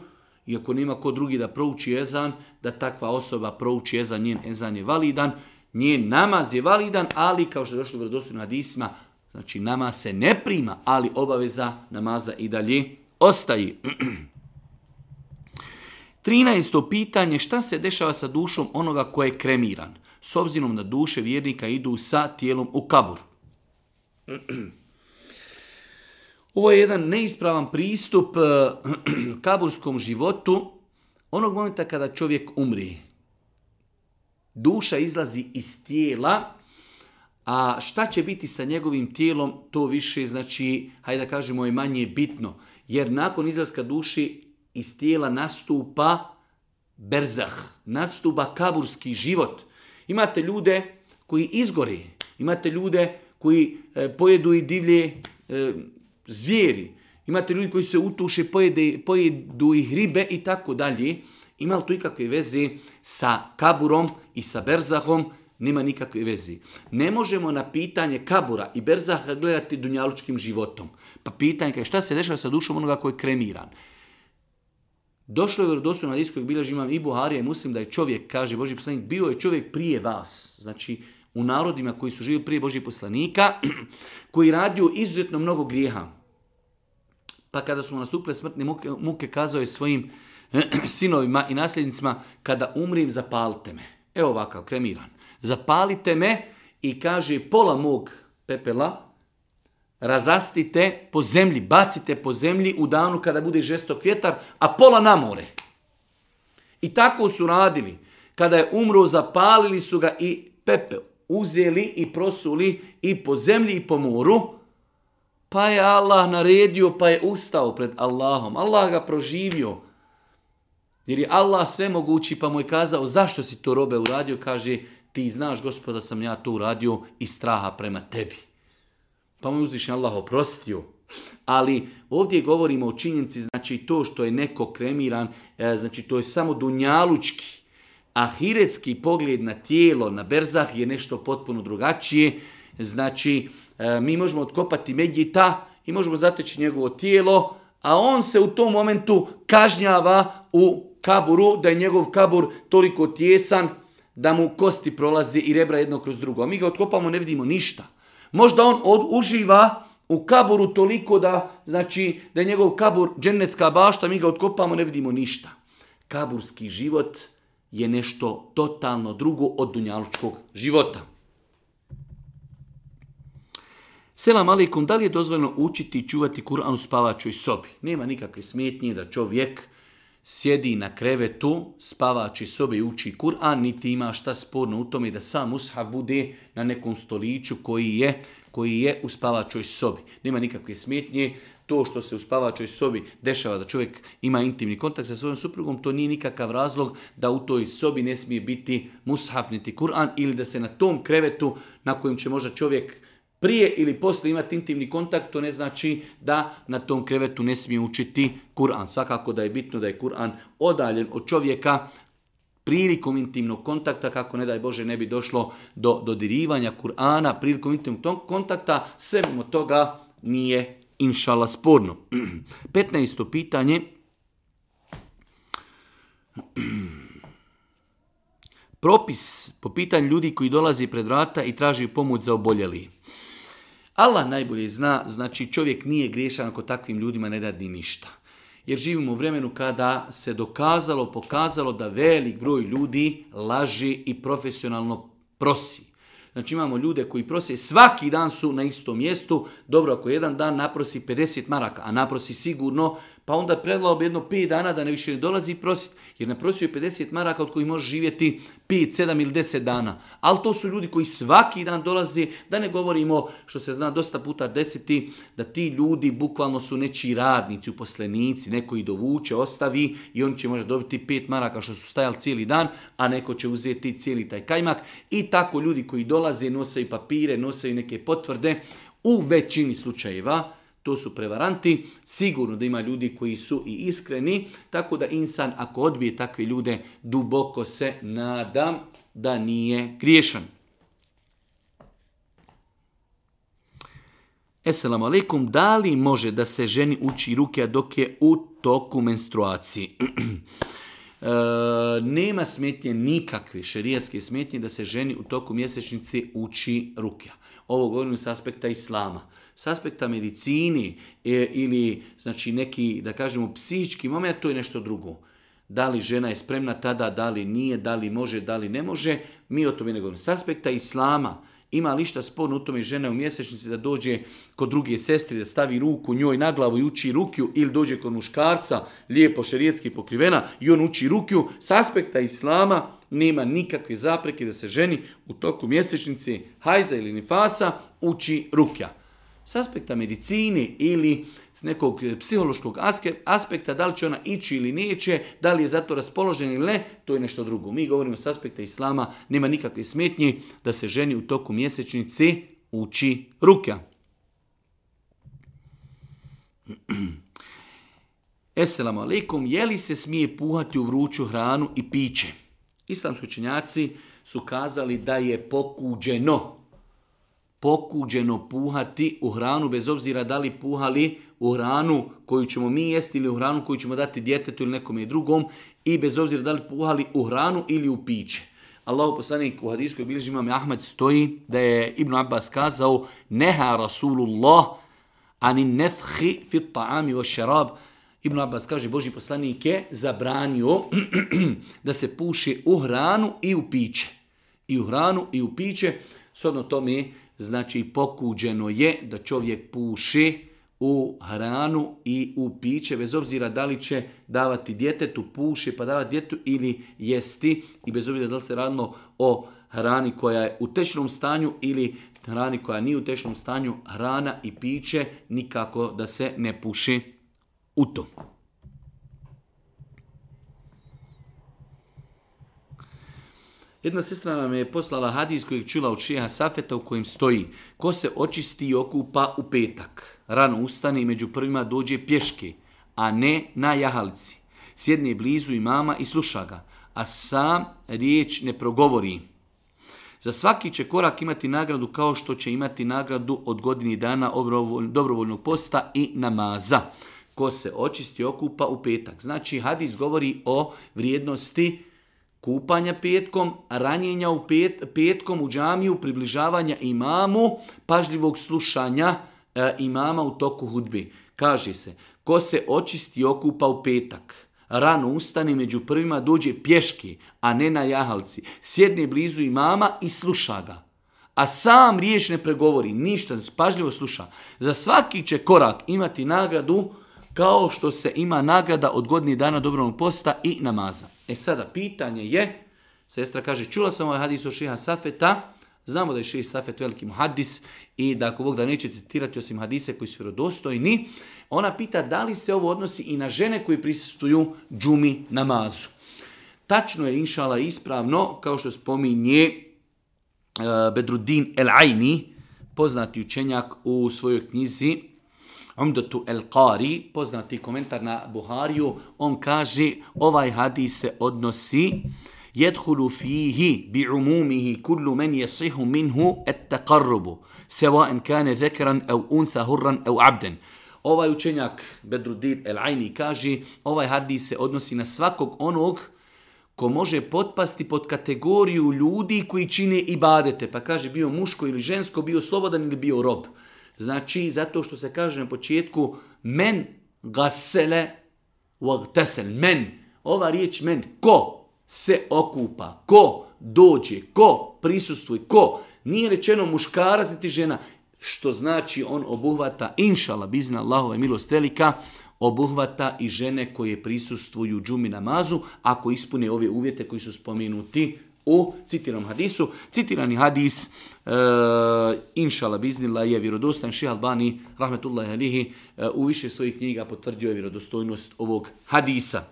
i ako nema ko drugi da prouči ezan, da takva osoba prouči ezan, njen ezan je validan, njen namaz je validan, ali kao što je došlo u vredostojnom hadisma, znači namaz se ne prima, ali obaveza namaza i dalje ostaje. 13. pitanje, šta se dešava sa dušom onoga koje je kremiran? S obzirom na duše vjernika idu sa tijelom u kabur. Ovo je jedan neispravan pristup eh, kaburskom životu onog momenta kada čovjek umri. Duša izlazi iz tijela, a šta će biti sa njegovim tijelom, to više, znači, hajde da kažemo, je manje bitno. Jer nakon izlaska duši iz tijela nastupa berzah, nastupa kaburski život. Imate ljude koji izgori, imate ljude koji e, pojedu i divlje e, zvijeri, imate ljudi koji se utuše, pojede, pojedu i ribe i tako dalje. Ima li tu ikakve veze sa kaburom i sa berzahom? Nema nikakve veze. Ne možemo na pitanje kabura i berzaha gledati dunjalučkim životom. Pa pitanje je šta se dešava sa dušom onoga koji je kremiran. Došlo je vjerodostojno na diskog bilježi imam i Buharija i Muslim da je čovjek, kaže Boži poslanik, bio je čovjek prije vas. Znači, u narodima koji su živjeli prije Boži poslanika, koji radio izuzetno mnogo grijeha. Pa kada su mu nastupile smrtne muke, muke, kazao je svojim sinovima i nasljednicima, kada umrim, zapalite me. Evo ovakav, kremiran. Zapalite me i kaže, pola mog pepela razastite po zemlji, bacite po zemlji u danu kada bude žestok vjetar, a pola na more. I tako su radili. Kada je umro, zapalili su ga i pepel. Uzeli i prosuli i po zemlji i po moru. Pa je Allah naredio, pa je ustao pred Allahom. Allah ga proživio. Jer je Allah sve mogući, pa mu je kazao zašto si to robe uradio. Kaže, ti znaš gospoda sam ja to uradio i straha prema tebi. Pa mu uzvišnji Allah oprostio. Ali ovdje govorimo o činjenici, znači to što je neko kremiran, e, znači to je samo dunjalučki. Ahiretski pogled na tijelo, na berzah je nešto potpuno drugačije. Znači, e, mi možemo otkopati medjita i možemo zateći njegovo tijelo, a on se u tom momentu kažnjava u kaburu, da je njegov kabur toliko tjesan da mu kosti prolazi i rebra jedno kroz drugo. A mi ga otkopamo, ne vidimo ništa. Možda on od, uživa u kaburu toliko da, znači, da je njegov kabur dženecka bašta, mi ga otkopamo, ne vidimo ništa. Kaburski život je nešto totalno drugo od dunjalučkog života. Selam alaikum, da li je dozvoljeno učiti i čuvati Kur'an u spavačoj sobi? Nema nikakve smetnje da čovjek sjedi na krevetu, spavači sobe i uči Kur'an, niti ima šta sporno u tome da sam mushaf bude na nekom stoliću koji je, koji je u spavačoj sobi. Nema nikakve smetnje, to što se u spavačoj sobi dešava da čovjek ima intimni kontakt sa svojom suprugom, to nije nikakav razlog da u toj sobi ne smije biti mushaf niti Kur'an ili da se na tom krevetu na kojem će možda čovjek prije ili poslije imati intimni kontakt, to ne znači da na tom krevetu ne smije učiti Kur'an. Svakako da je bitno da je Kur'an odaljen od čovjeka prilikom intimnog kontakta, kako ne daj Bože ne bi došlo do dodirivanja Kur'ana, prilikom intimnog kontakta, sve mimo toga nije inšala sporno. 15. pitanje. Propis po pitanju ljudi koji dolazi pred vrata i traži pomoć za oboljeli. Allah najbolje zna, znači čovjek nije griješan ako takvim ljudima ne radi ništa. Jer živimo u vremenu kada se dokazalo, pokazalo da velik broj ljudi laži i profesionalno prosi. Znači imamo ljude koji prose, svaki dan su na istom mjestu, dobro ako jedan dan naprosi 50 maraka, a naprosi sigurno pa onda predlao bi jedno 5 dana da ne više ne dolazi prosit, jer ne prosio je 50 maraka od kojih može živjeti 5, 7 ili 10 dana. Ali to su ljudi koji svaki dan dolaze, da ne govorimo, što se zna dosta puta desiti, da ti ljudi bukvalno su neći radnici, uposlenici, neko ih dovuče, ostavi i on će možda dobiti 5 maraka što su stajali cijeli dan, a neko će uzeti cijeli taj kajmak. I tako ljudi koji dolaze nose i papire, nose i neke potvrde, u većini slučajeva, to su prevaranti, sigurno da ima ljudi koji su i iskreni, tako da insan ako odbije takve ljude, duboko se nadam da nije griješan. Esselamu alaikum, da li može da se ženi uči ruke dok je u toku menstruaciji? E, nema smetnje nikakve šerijatske smetnje da se ženi u toku mjesečnice uči rukja. Ovo govorim s aspekta islama s aspekta medicini e, ili znači neki, da kažemo, psihički moment, to je nešto drugo. Da li žena je spremna tada, da li nije, da li može, da li ne može, mi o tome ne govorimo. S aspekta islama, ima lišta sporno u tome žena u mjesečnici da dođe kod druge sestri, da stavi ruku njoj na glavu i uči rukju, ili dođe kod muškarca, lijepo šerijetski pokrivena, i on uči rukju, s aspekta islama nema nikakve zapreke da se ženi u toku mjesečnice hajza ili nifasa uči rukja. S aspekta medicine ili s nekog e, psihološkog aspekta, da li će ona ići ili neće, da li je zato raspoložen ili ne, to je nešto drugo. Mi govorimo s aspekta islama, nema nikakve smetnje da se ženi u toku mjesečnice uči ruka. Esselamu alaikum, je li se smije puhati u vruću hranu i piće? Islamski učenjaci su kazali da je pokuđeno pokuđeno puhati u hranu, bez obzira da li puhali u hranu koju ćemo mi jesti ili u hranu koju ćemo dati djetetu ili i drugom i bez obzira da li puhali u hranu ili u piće. Allahu poslanik u hadijskoj bilježi imam Ahmed stoji da je Ibn Abbas kazao neha Rasulullah ani nefhi fit ta'ami wa šarab. Ibn Abbas kaže Boži poslanik je zabranio da se puše u hranu i u piće. I u hranu i u piće. Sodno mi znači pokuđeno je da čovjek puši u hranu i u piće, bez obzira da li će davati djetetu, puši pa davati djetu ili jesti i bez obzira da li se radilo o hrani koja je u tečnom stanju ili hrani koja nije u tečnom stanju, hrana i piće nikako da se ne puši u tom. Jedna sestra nam je poslala hadis kojeg čula od šeha Safeta u kojem stoji ko se očisti i okupa u petak, rano ustane i među prvima dođe pješke, a ne na jahalici. Sjedne blizu i mama i sluša ga, a sam riječ ne progovori. Za svaki će korak imati nagradu kao što će imati nagradu od godini dana dobrovoljnog posta i namaza. Ko se očisti okupa u petak. Znači hadis govori o vrijednosti kupanja petkom, ranjenja u pet, petkom u džamiju, približavanja imamu, pažljivog slušanja e, imama u toku hudbi. Kaže se, ko se očisti okupa u petak, rano ustane među prvima, dođe pješki, a ne na jahalci, sjedne blizu imama i sluša ga. A sam riječ ne pregovori, ništa, pažljivo sluša. Za svaki će korak imati nagradu kao što se ima nagrada od godine dana dobrovnog posta i namaza. E sada, pitanje je, sestra kaže, čula sam ovaj hadis od šeha Safeta, znamo da je šeha Safet veliki hadis i da ako Bog da neće citirati osim hadise koji su vjerodostojni, ona pita da li se ovo odnosi i na žene koji prisustuju džumi namazu. Tačno je, inšala, ispravno, kao što spominje e, Bedrudin El Aini, poznati učenjak u svojoj knjizi Umdatu El Qari, poznati komentar na Buhariju, on kaže ovaj hadis se odnosi jedhulu fihi bi umumihi kullu men jesihu minhu et taqarrubu, seva en kane zekran ev untha hurran ev abden. Ovaj učenjak Bedrudir El Aini kaže ovaj hadis se odnosi na svakog onog ko može potpasti pod kategoriju ljudi koji čine ibadete, pa kaže bio muško ili žensko, bio slobodan ili bio rob. Znači, zato što se kaže na početku men gasele uagtesel, men. Ova riječ men, ko se okupa, ko dođe, ko prisustvuje, ko. Nije rečeno muškarac niti žena, što znači on obuhvata, inšala, bizna Allahove milost obuhvata i žene koje prisustvuju džumi namazu, ako ispune ove uvjete koji su spomenuti o citiranom hadisu. Citirani hadis, e, inšala biznila, je vjerodostan Ših Albani, rahmetullahi alihi, e, u više svojih knjiga potvrdio je vjerodostojnost ovog hadisa.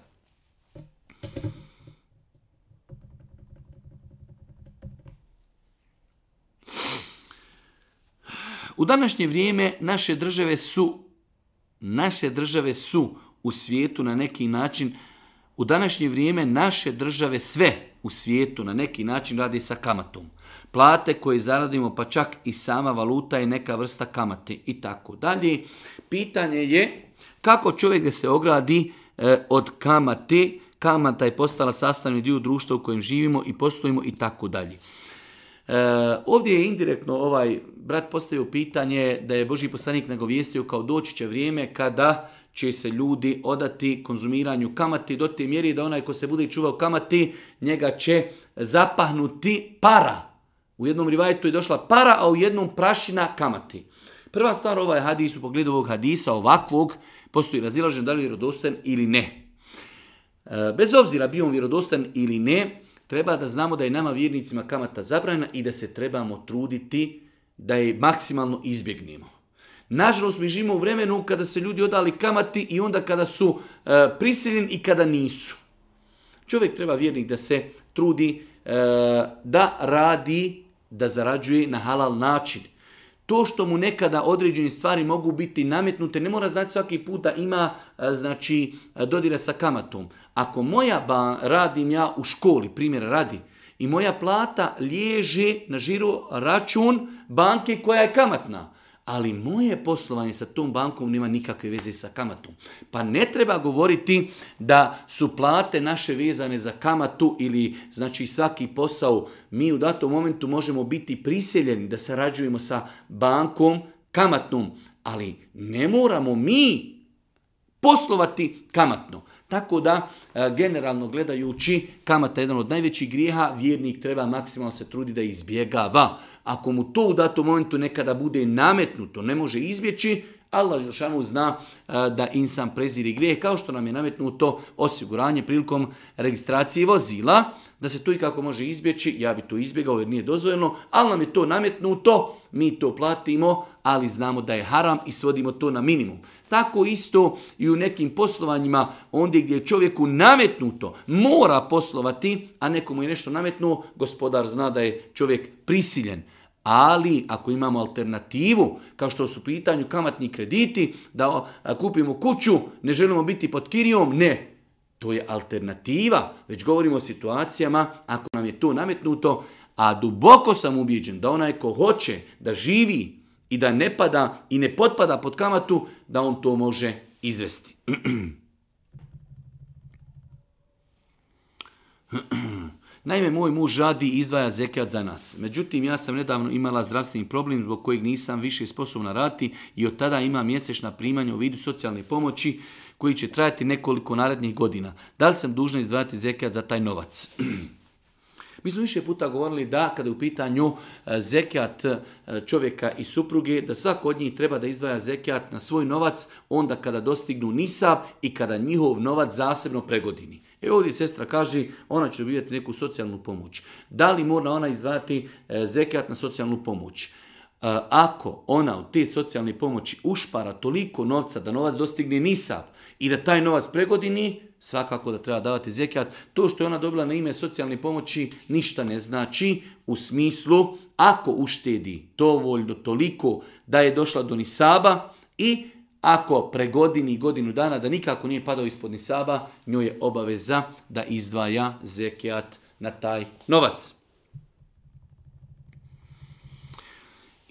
U današnje vrijeme naše države su naše države su u svijetu na neki način u današnje vrijeme naše države sve u svijetu na neki način radi sa kamatom. Plate koje zaradimo pa čak i sama valuta je neka vrsta kamate i tako dalje. Pitanje je kako čovjek da se ogradi e, od kamate, kamata je postala sastavni dio društva u kojem živimo i postojimo i tako dalje. E, ovdje je indirektno ovaj brat postavio pitanje da je Boži poslanik nagovijestio kao doći će vrijeme kada će se ljudi odati konzumiranju kamati do te mjeri da onaj ko se bude čuvao kamati, njega će zapahnuti para. U jednom rivajetu je došla para, a u jednom prašina kamati. Prva stvar ovaj hadis u pogledu ovog hadisa, ovakvog, postoji razilažen da li je vjerodostan ili ne. E, bez obzira bio on vjerodostan ili ne, treba da znamo da je nama vjernicima kamata zabranjena i da se trebamo truditi da je maksimalno izbjegnemo. Nažalost, mi živimo u vremenu kada se ljudi odali kamati i onda kada su e, prisiljeni i kada nisu. Čovjek treba vjernik da se trudi, e, da radi, da zarađuje na halal način. To što mu nekada određene stvari mogu biti nametnute, ne mora znači svaki puta ima e, znači dodira sa kamatom. Ako moja ba, radim ja u školi, primjer radi, i moja plata liježe na žiro račun banke koja je kamatna ali moje poslovanje sa tom bankom nema nikakve veze sa kamatom. Pa ne treba govoriti da su plate naše vezane za kamatu ili znači svaki posao. Mi u datom momentu možemo biti prisjeljeni da sarađujemo sa bankom kamatnom, ali ne moramo mi poslovati kamatno. Tako da, e, generalno gledajući, kamata je jedan od najvećih grijeha, vjernik treba maksimalno se trudi da izbjegava. Ako mu to u datom momentu nekada bude nametnuto, ne može izbjeći, Allah Žešanu zna e, da insan preziri grijeh, kao što nam je nametnuto osiguranje prilikom registracije vozila, da se to i kako može izbjeći, ja bi to izbjegao jer nije dozvoljeno, ali nam je to nametnuto, mi to platimo, ali znamo da je haram i svodimo to na minimum. Tako isto i u nekim poslovanjima, ondje gdje je čovjeku nametnuto, mora poslovati, a nekomu je nešto nametnuo, gospodar zna da je čovjek prisiljen. Ali ako imamo alternativu, kao što su pitanju kamatni krediti, da kupimo kuću, ne želimo biti pod kirijom, ne, to je alternativa, već govorimo o situacijama ako nam je to nametnuto, a duboko sam ubijeđen da onaj ko hoće da živi i da ne pada i ne potpada pod kamatu, da on to može izvesti. Naime, moj muž radi i izdvaja zekat za nas. Međutim, ja sam nedavno imala zdravstveni problem zbog kojeg nisam više sposobna raditi i od tada imam mjesečna primanja u vidu socijalne pomoći koji će trajati nekoliko narednih godina. Da li sam dužna izdvajati zekijat za taj novac? Mi smo više puta govorili da kada je u pitanju e, zekijat e, čovjeka i supruge, da svako od njih treba da izdvaja zekijat na svoj novac onda kada dostignu nisa i kada njihov novac zasebno pregodini. E ovdje sestra kaže ona će dobivati neku socijalnu pomoć. Da li mora ona izdvajati e, zekijat na socijalnu pomoć? E, ako ona u te socijalne pomoći ušpara toliko novca da novac dostigne nisab i da taj novac pregodini, svakako da treba davati zekijat, To što je ona dobila na ime socijalne pomoći ništa ne znači u smislu ako uštedi dovoljno toliko da je došla do nisaba i ako pregodini godinu dana da nikako nije padao ispod nisaba, njoj je obaveza da izdvaja zekijat na taj novac.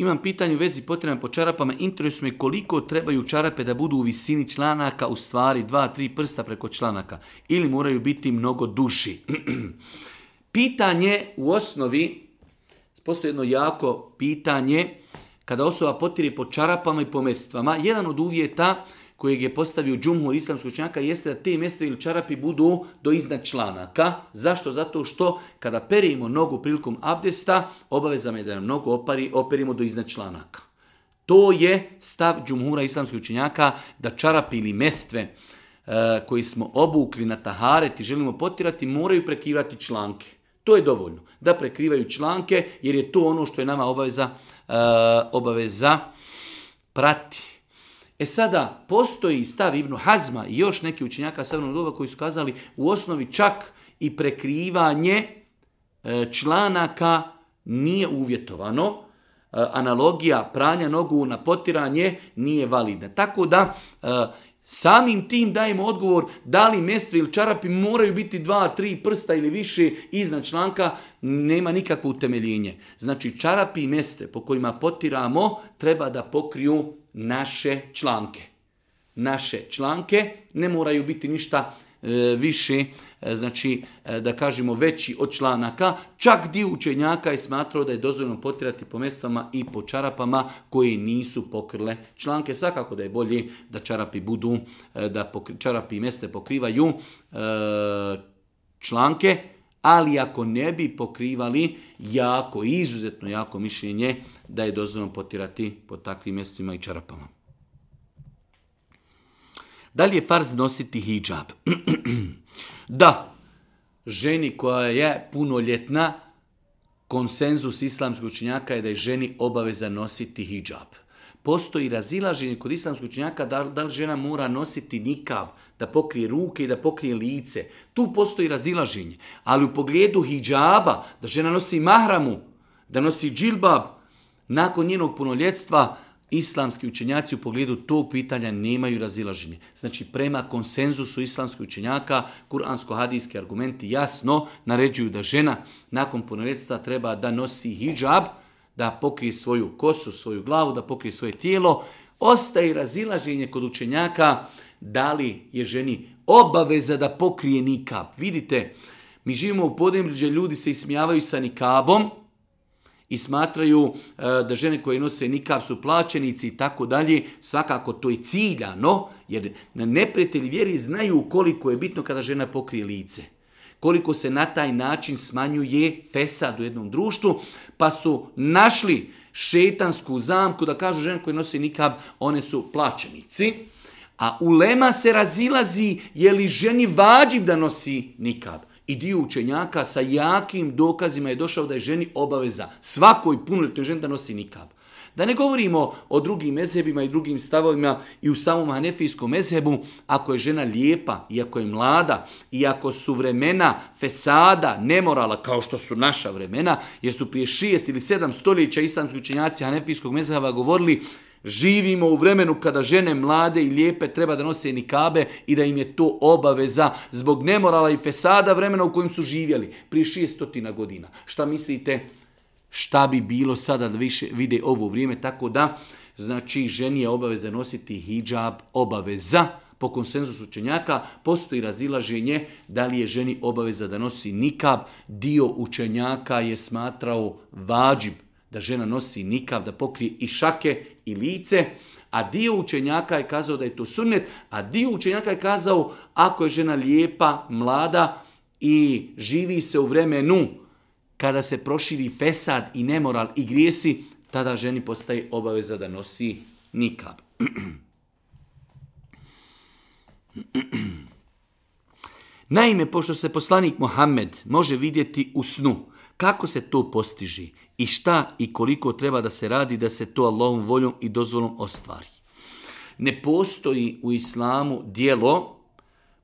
Imam pitanje u vezi potrebne po čarapama. Interesuje me koliko trebaju čarape da budu u visini članaka, u stvari dva, tri prsta preko članaka. Ili moraju biti mnogo duši. pitanje u osnovi, postoji jedno jako pitanje, kada osoba potiri po čarapama i po jedan od uvjeta kojeg je postavio džumhur islamskog učenjaka jeste da te mjeste ili čarapi budu do iznad članaka. Zašto? Zato što kada perimo nogu prilikom abdesta, obaveza je da nam nogu opari, operimo do iznad članaka. To je stav džumhura islamskog učenjaka da čarapi ili mestve e, koji smo obukli na taharet i želimo potirati moraju prekrivati članke. To je dovoljno da prekrivaju članke jer je to ono što je nama obaveza, e, obaveza prati E sada, postoji stav Ibnu Hazma i još neki učinjaka savnog doba koji su kazali u osnovi čak i prekrivanje e, članaka nije uvjetovano, e, analogija pranja nogu na potiranje nije validna. Tako da e, samim tim dajemo odgovor da li mestvi ili čarapi moraju biti dva, tri prsta ili više iznad članka, nema nikakvo utemeljenje. Znači čarapi i mestve po kojima potiramo treba da pokriju naše članke. Naše članke ne moraju biti ništa e, više, e, znači e, da kažemo veći od članaka. Čak dio učenjaka je smatrao da je dozvoljno potirati po mestama i po čarapama koje nisu pokrile članke. Svakako da je bolje da čarapi budu, da pokri, čarapi i mese pokrivaju članke, ali ako ne bi pokrivali jako, izuzetno jako mišljenje da je dozvoljeno potirati po takvim mjestima i čarapama. Da li je farz nositi hijab? da, ženi koja je punoljetna, konsenzus islamskog učinjaka je da je ženi obaveza nositi hijab. Postoji razilaženje kod islamskog učenjaka da, da li žena mora nositi nikav, da pokrije ruke i da pokrije lice. Tu postoji razilaženje. Ali u pogledu hijjaba, da žena nosi mahramu, da nosi džilbab, nakon njenog punoljetstva, islamski učenjaci u pogledu tog pitanja nemaju razilaženje. Znači, prema konsenzusu islamskih učenjaka, kuransko-hadijski argumenti jasno naređuju da žena nakon punoljetstva treba da nosi hijab, da pokrije svoju kosu, svoju glavu, da pokrije svoje tijelo, ostaje razilaženje kod učenjaka da li je ženi obaveza da pokrije nikab. Vidite, mi živimo u podemlju gdje ljudi se ismijavaju sa nikabom i smatraju e, da žene koje nose nikab su plaćenici i tako dalje. Svakako to je ciljano, jer na neprijatelji vjeri znaju koliko je bitno kada žena pokrije lice koliko se na taj način smanjuje fesad u jednom društvu, pa su našli šetansku zamku da kažu žene koje nosi nikab, one su plaćenici. A ulema se razilazi je li ženi vađib da nosi nikab. I dio učenjaka sa jakim dokazima je došao da je ženi obaveza svakoj punoljetnoj ženi da nosi nikab. Da ne govorimo o drugim mezhebima i drugim stavovima i u samom hanefijskom mezhebu, ako je žena lijepa, i ako je mlada, i ako su vremena fesada, nemorala, kao što su naša vremena, jer su prije šest ili sedam stoljeća islamski učenjaci hanefijskog mezheba govorili Živimo u vremenu kada žene mlade i lijepe treba da nose nikabe i da im je to obaveza zbog nemorala i fesada vremena u kojem su živjeli prije 600 godina. Šta mislite šta bi bilo sada da više vide ovo vrijeme, tako da znači ženi je obaveza nositi hijab, obaveza, po konsenzusu učenjaka postoji razilaženje da li je ženi obaveza da nosi nikab. Dio učenjaka je smatrao vađib da žena nosi nikab, da pokrije i šake i lice, a dio učenjaka je kazao da je to sunnet, a dio učenjaka je kazao ako je žena lijepa, mlada i živi se u vremenu kada se proširi fesad i nemoral i grijesi, tada ženi postaje obaveza da nosi nikab. Naime, pošto se poslanik Mohamed može vidjeti u snu, kako se to postiži i šta i koliko treba da se radi da se to Allahom voljom i dozvolom ostvari. Ne postoji u islamu dijelo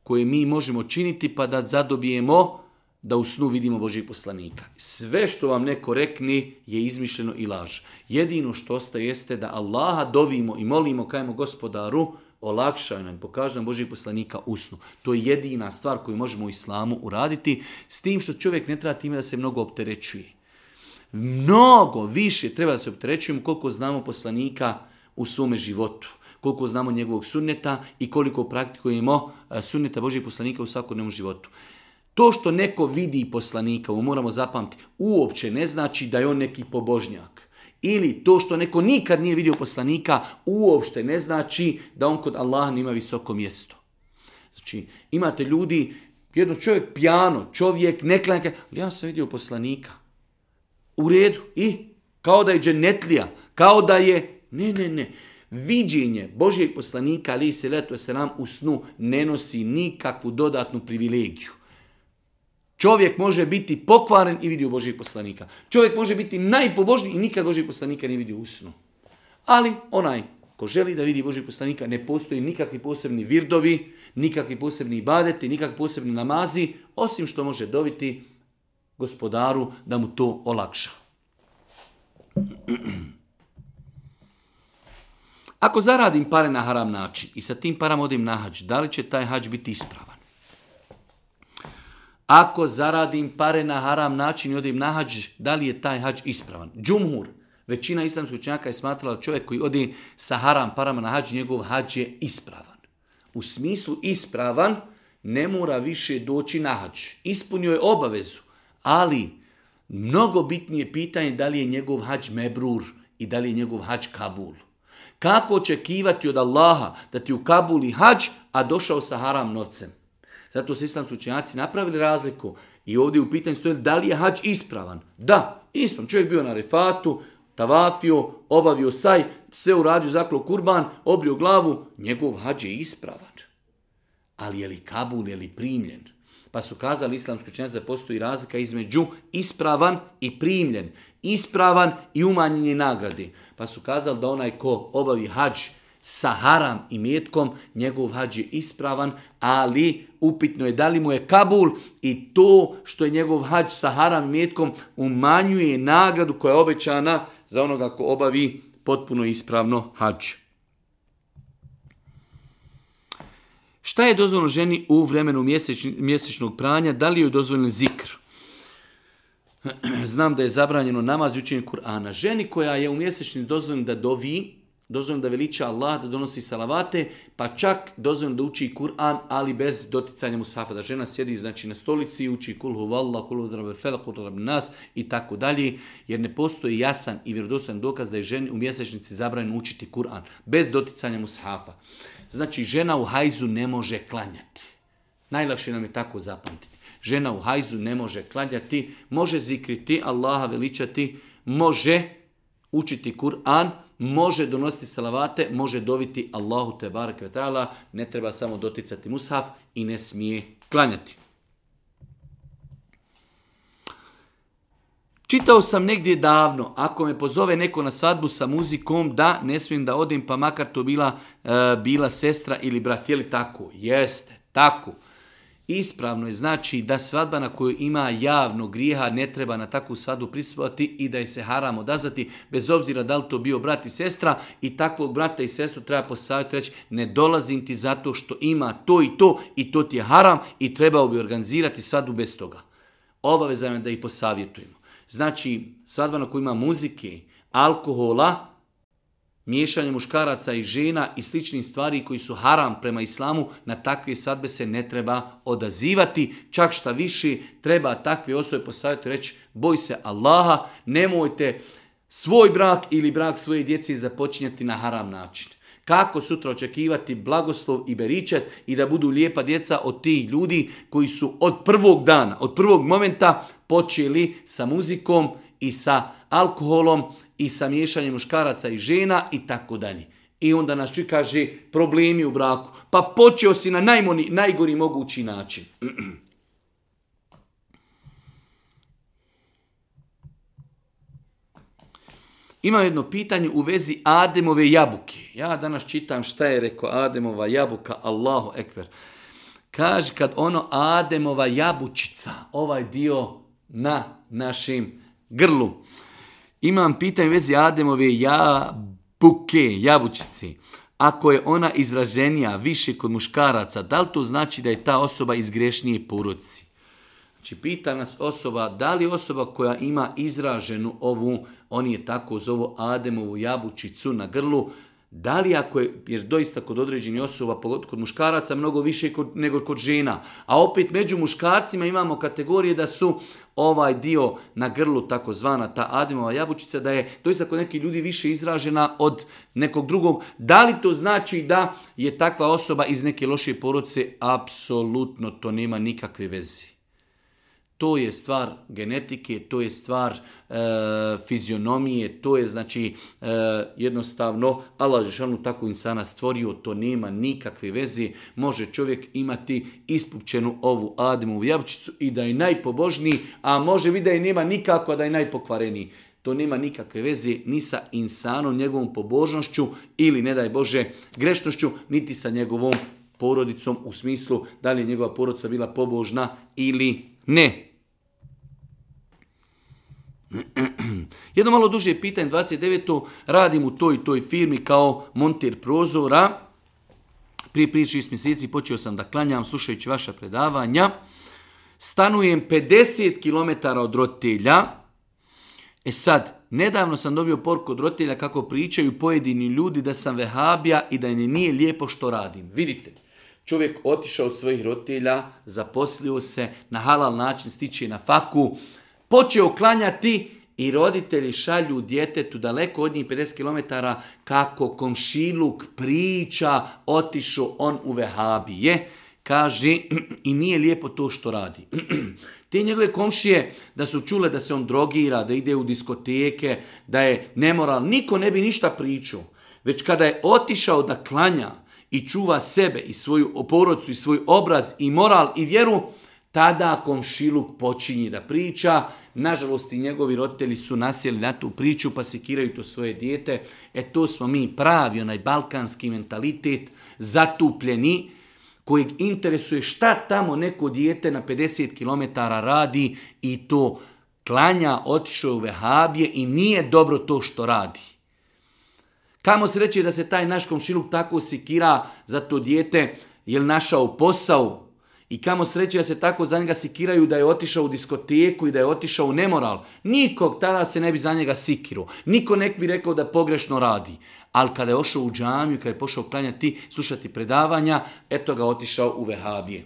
koje mi možemo činiti pa da zadobijemo da u snu vidimo Božijeg poslanika. Sve što vam neko rekne je izmišljeno i laž. Jedino što ostaje jeste da Allaha dovimo i molimo, kajmo gospodaru, olakšaj nam, pokaži nam Božijeg poslanika u snu. To je jedina stvar koju možemo u islamu uraditi, s tim što čovjek ne treba time da se mnogo opterećuje. Mnogo više treba da se opterećujemo koliko znamo poslanika u svome životu koliko znamo njegovog sunneta i koliko praktikujemo eh, sunneta Božih poslanika u svakodnevnom životu. To što neko vidi poslanika, ovo moramo zapamtiti, uopće ne znači da je on neki pobožnjak. Ili to što neko nikad nije vidio poslanika, uopće ne znači da on kod Allaha nima visoko mjesto. Znači, imate ljudi, jedno čovjek pijano, čovjek neklanjaka, ali ja sam vidio poslanika. U redu, i? Kao da je dženetlija, kao da je... Ne, ne, ne. Viđenje Božijeg poslanika, ali se nam u snu, ne nosi nikakvu dodatnu privilegiju. Čovjek može biti pokvaren i vidio Božijeg poslanika. Čovjek može biti najpobožniji i nikad Božijeg poslanika ne vidio u Ali onaj ko želi da vidi Božijeg poslanika, ne postoji nikakvi posebni virdovi, nikakvi posebni ibadeti, nikakvi posebni namazi, osim što može dobiti gospodaru da mu to olakša. Ako zaradim pare na haram način i sa tim param odim na hađ, da li će taj hađ biti ispravan? Ako zaradim pare na haram način i odim na hađ, da li je taj hađ ispravan? Džumhur, većina islamskih učenjaka je smatrala čovjek koji odi sa haram parama na hađ, njegov hađ je ispravan. U smislu ispravan ne mora više doći na hađ. Ispunio je obavezu, ali mnogo bitnije pitanje da li je njegov hađ mebrur i da li je njegov hađ kabul. Kako očekivati od Allaha da ti u Kabuli hađ, a došao sa haram novcem? Zato su islamski učenjaci napravili razliku i ovdje u pitanju stoji da li je hađ ispravan. Da, ispravan. Čovjek bio na refatu, tavafio, obavio saj, sve uradio zaklo kurban, obrio glavu, njegov hađ je ispravan. Ali je li kabul, je li primljen? Pa su kazali islamski učenjaci da postoji razlika između ispravan i primljen. Ispravan i umanjenje nagrade. Pa su kazali da onaj ko obavi hađ sa haram i mjetkom, njegov hađ je ispravan, ali upitno je da li mu je Kabul i to što je njegov hađ sa haram i mjetkom umanjuje nagradu koja je obećana za onoga ko obavi potpuno ispravno hađ. Šta je dozvoljeno ženi u vremenu mjesečnog pranja? Da li je dozvoljen zikr? Znam da je zabranjeno namaz i učenje Kur'ana. Ženi koja je u mjesečni dozvoljen da dovi, Dozvoljeno da veliča Allah, da donosi salavate, pa čak dozvoljeno da uči Kur'an, ali bez doticanja musafa. Da žena sjedi znači, na stolici i uči kul huvalla, kul hudrabe nas i tako dalje, jer ne postoji jasan i vjerodostojan dokaz da je ženi u mjesečnici zabranjeno učiti Kur'an, bez doticanja mushafa. Znači, žena u hajzu ne može klanjati. Najlakše nam je tako zapamtiti. Žena u hajzu ne može klanjati, može zikriti, Allaha veličati, može učiti Kur'an, može donositi salavate, može doviti Allahu te barake ne treba samo doticati mushaf i ne smije klanjati. Čitao sam negdje davno, ako me pozove neko na svadbu sa muzikom, da, ne smijem da odim, pa makar to bila, eh, bila sestra ili brat, je li tako? Jeste, tako. Ispravno je znači da svadba na koju ima javno grijeha ne treba na takvu svadu prisvati i da je se haram odazvati, bez obzira da li to bio brat i sestra i takvog brata i sestru treba posavjeti reći ne dolazim ti zato što ima to i to i to ti je haram i trebao bi organizirati svadu bez toga. Obavezano je da ih posavjetujemo. Znači svadba na kojoj ima muzike, alkohola, miješanje muškaraca i žena i sličnih stvari koji su haram prema islamu, na takve sadbe se ne treba odazivati. Čak šta više, treba takve osobe posavjeti reći, boj se Allaha, nemojte svoj brak ili brak svoje djece započinjati na haram način. Kako sutra očekivati blagoslov i beričet i da budu lijepa djeca od tih ljudi koji su od prvog dana, od prvog momenta počeli sa muzikom i sa alkoholom, i sa miješanjem muškaraca i žena i tako dalje. I onda nas čuje, kaže, problemi u braku. Pa počeo si na najmoni, najgori mogući način. Ima jedno pitanje u vezi Ademove jabuke. Ja danas čitam šta je rekao Ademova jabuka, Allahu ekber. Kaže kad ono Ademova jabučica, ovaj dio na našim grlu. Imam pitanje u vezi Ademove jabuke, jabučice. Ako je ona izraženija više kod muškaraca, da li to znači da je ta osoba iz grešnije porodci? Znači, pita nas osoba, da li osoba koja ima izraženu ovu, oni je tako zovu Ademovu jabučicu na grlu, da li ako je, jer doista kod određenih osoba, pogotovo kod muškaraca, mnogo više kod, nego kod žena. A opet među muškarcima imamo kategorije da su ovaj dio na grlu takozvana ta adimova jabučica da je doista kod nekih ljudi više izražena od nekog drugog. Da li to znači da je takva osoba iz neke loše porodice? Apsolutno to nema nikakve veze. To je stvar genetike, to je stvar e, fizionomije, to je znači e, jednostavno Allah Žešanu tako insana stvorio, to nema nikakve veze. Može čovjek imati ispupčenu ovu u jabčicu i da je najpobožniji, a može biti da je nema nikako, da je najpokvareniji. To nema nikakve veze ni sa insanom, njegovom pobožnošću ili, ne daj Bože, grešnošću, niti sa njegovom porodicom u smislu da li je njegova porodica bila pobožna ili ne. Jedno malo duže pitanje, 29. radim u toj toj firmi kao montir prozora. Prije priče iz mjeseci počeo sam da klanjam slušajući vaša predavanja. Stanujem 50 km od rotelja. E sad, nedavno sam dobio porku od rotelja kako pričaju pojedini ljudi da sam vehabija i da ne nije lijepo što radim. Vidite, Čovjek otišao od svojih rotelja, zaposlio se, na halal način stiče na faku, počeo klanjati i roditelji šalju djetetu daleko od njih 50 km kako komšiluk priča otišao on u Vehabije. Kaže, i nije lijepo to što radi. Te njegove komšije da su čule da se on drogira, da ide u diskoteke, da je nemoral, niko ne bi ništa pričao. Već kada je otišao da klanja, i čuva sebe i svoju oporocu i svoj obraz i moral i vjeru, tada komšiluk počinje da priča. Nažalost i njegovi roditelji su nasjeli na tu priču pa sekiraju to svoje dijete. E to smo mi pravi, onaj balkanski mentalitet, zatupljeni, kojeg interesuje šta tamo neko dijete na 50 km radi i to klanja, otišao u vehabije i nije dobro to što radi. Kamo sreće da se taj naš komšiluk tako sikira za to dijete, jel našao posao, i kamo sreće da se tako za njega sikiraju da je otišao u diskoteku i da je otišao u nemoral. Nikog tada se ne bi za njega sikiru. Niko nek bi rekao da pogrešno radi. Ali kada je ošao u džamiju, kada je pošao klanjati, slušati predavanja, eto ga otišao u vehabije.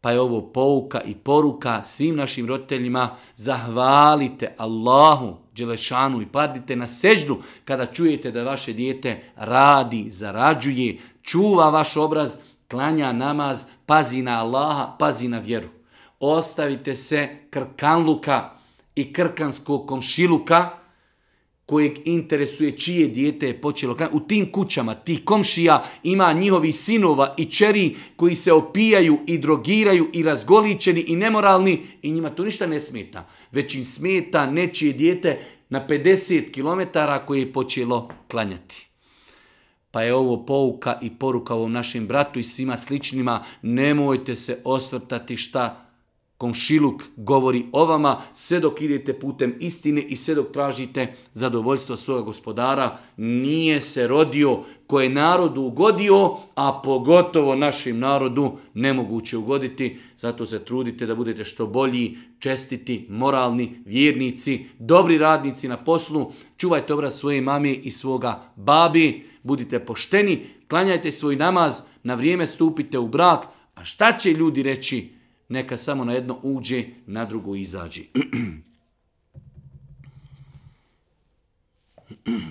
Pa je ovo pouka i poruka svim našim roditeljima. Zahvalite Allahu, Đelešanu i padite na seždu kada čujete da vaše dijete radi, zarađuje, čuva vaš obraz, klanja namaz, pazi na Allaha, pazi na vjeru. Ostavite se krkanluka i krkanskog komšiluka kojeg interesuje čije dijete je počelo. U tim kućama, tih komšija, ima njihovi sinova i čeri koji se opijaju i drogiraju i razgoličeni i nemoralni i njima to ništa ne smeta. Već im smeta nečije dijete na 50 km koje je počelo klanjati. Pa je ovo pouka i poruka ovom našem bratu i svima sličnima. Nemojte se osvrtati šta komšiluk govori o vama, sve dok idete putem istine i sve dok tražite zadovoljstvo svoga gospodara, nije se rodio koje je narodu ugodio, a pogotovo našim narodu nemoguće ugoditi. Zato se trudite da budete što bolji, čestiti, moralni, vjernici, dobri radnici na poslu, čuvajte obraz svoje mame i svoga babi, budite pošteni, klanjajte svoj namaz, na vrijeme stupite u brak, a šta će ljudi reći? neka samo na jedno uđe, na drugo izađe.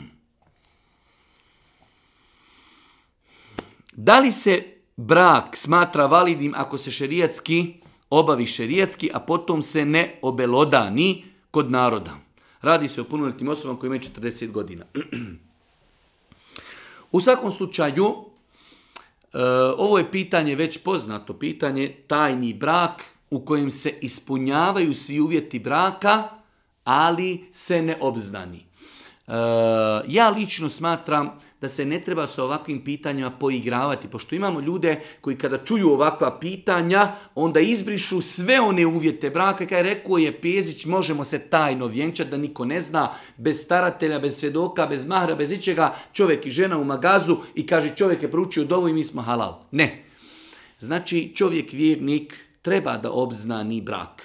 Da li se brak smatra validnim ako se šerijatski obavi šerijatski, a potom se ne obelodani kod naroda? Radi se o punoletnim osobama koji imaju 40 godina. U svakom slučaju, E, ovo je pitanje već poznato, pitanje tajni brak u kojem se ispunjavaju svi uvjeti braka, ali se ne obznani. Eh, ja lično smatram da se ne treba sa ovakvim pitanjima poigravati, pošto imamo ljude koji kada čuju ovakva pitanja, onda izbrišu sve one uvjete braka, kaj rekao je Pezić, možemo se tajno vjenčati da niko ne zna, bez staratelja, bez svjedoka, bez mahra, bez ičega, čovjek i žena u magazu i kaže čovjek je pručio dovo i mi smo halal. Ne. Znači čovjek vjernik treba da obznani brak.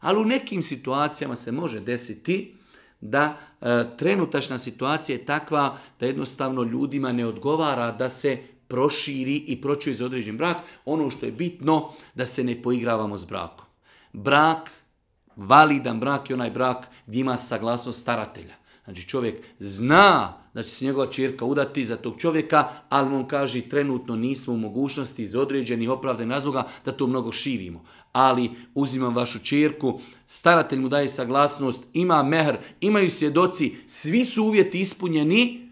Ali u nekim situacijama se može desiti da e, trenutačna situacija je takva da jednostavno ljudima ne odgovara da se proširi i pročuje za određen brak. Ono što je bitno da se ne poigravamo s brakom. Brak, validan brak je onaj brak gdje ima saglasnost staratelja. Znači čovjek zna da će se njegova čirka udati za tog čovjeka, ali on kaže trenutno nismo u mogućnosti iz određenih opravdanih razloga da to mnogo širimo ali uzimam vašu čirku, staratelj mu daje saglasnost, ima mehr, imaju svjedoci, svi su uvjeti ispunjeni,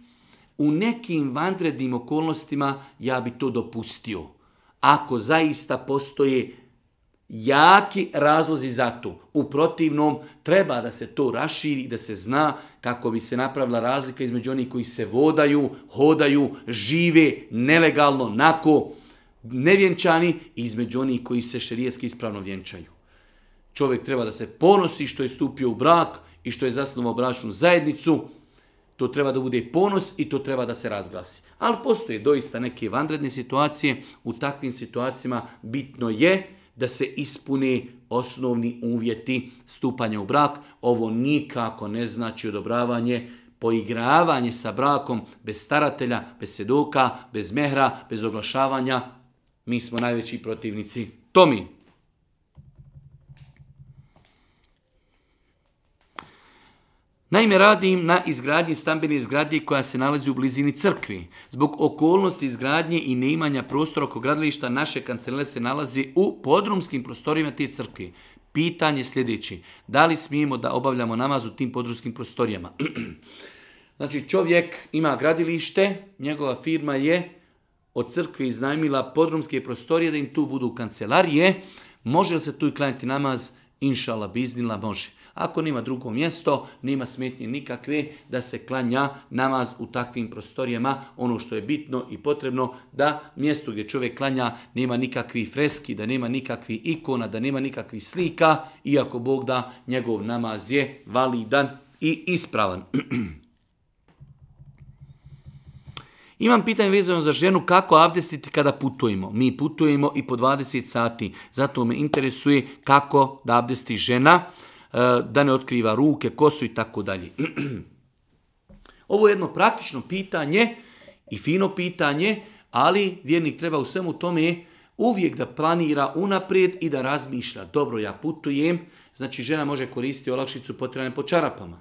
u nekim vandrednim okolnostima ja bi to dopustio. Ako zaista postoje jaki razlozi za to. U protivnom, treba da se to raširi da se zna kako bi se napravila razlika između onih koji se vodaju, hodaju, žive nelegalno, nako, nevjenčani i između onih koji se šerijetski ispravno vjenčaju. Čovjek treba da se ponosi što je stupio u brak i što je zasnovao bračnu zajednicu. To treba da bude ponos i to treba da se razglasi. Ali postoje doista neke vanredne situacije. U takvim situacijama bitno je da se ispune osnovni uvjeti stupanja u brak. Ovo nikako ne znači odobravanje poigravanje sa brakom bez staratelja, bez sedoka, bez mehra, bez oglašavanja, mi smo najveći protivnici. Tomi. Naime, radim na izgradnji stambene izgradnje koja se nalazi u blizini crkvi. Zbog okolnosti izgradnje i neimanja prostora oko gradilišta, naše kancele se nalazi u podrumskim prostorima te crkvi. Pitanje sljedeći, da li smijemo da obavljamo namaz u tim podrumskim prostorijama? znači, čovjek ima gradilište, njegova firma je od crkve iznajmila podromske prostorije da im tu budu kancelarije, može li se tu i klanjati namaz? Inšala biznila može. Ako nema drugo mjesto, nema smetnje nikakve da se klanja namaz u takvim prostorijama. Ono što je bitno i potrebno da mjesto gdje čovjek klanja nema nikakvi freski, da nema nikakvi ikona, da nema nikakvi slika, iako Bog da njegov namaz je validan i ispravan. Imam pitanje vezano za ženu kako abdestiti kada putujemo. Mi putujemo i po 20 sati, zato me interesuje kako da abdesti žena, e, da ne otkriva ruke, kosu i tako dalje. Ovo je jedno praktično pitanje i fino pitanje, ali vjernik treba u svemu tome uvijek da planira unaprijed i da razmišlja. Dobro, ja putujem, znači žena može koristiti olakšicu potrane po čarapama.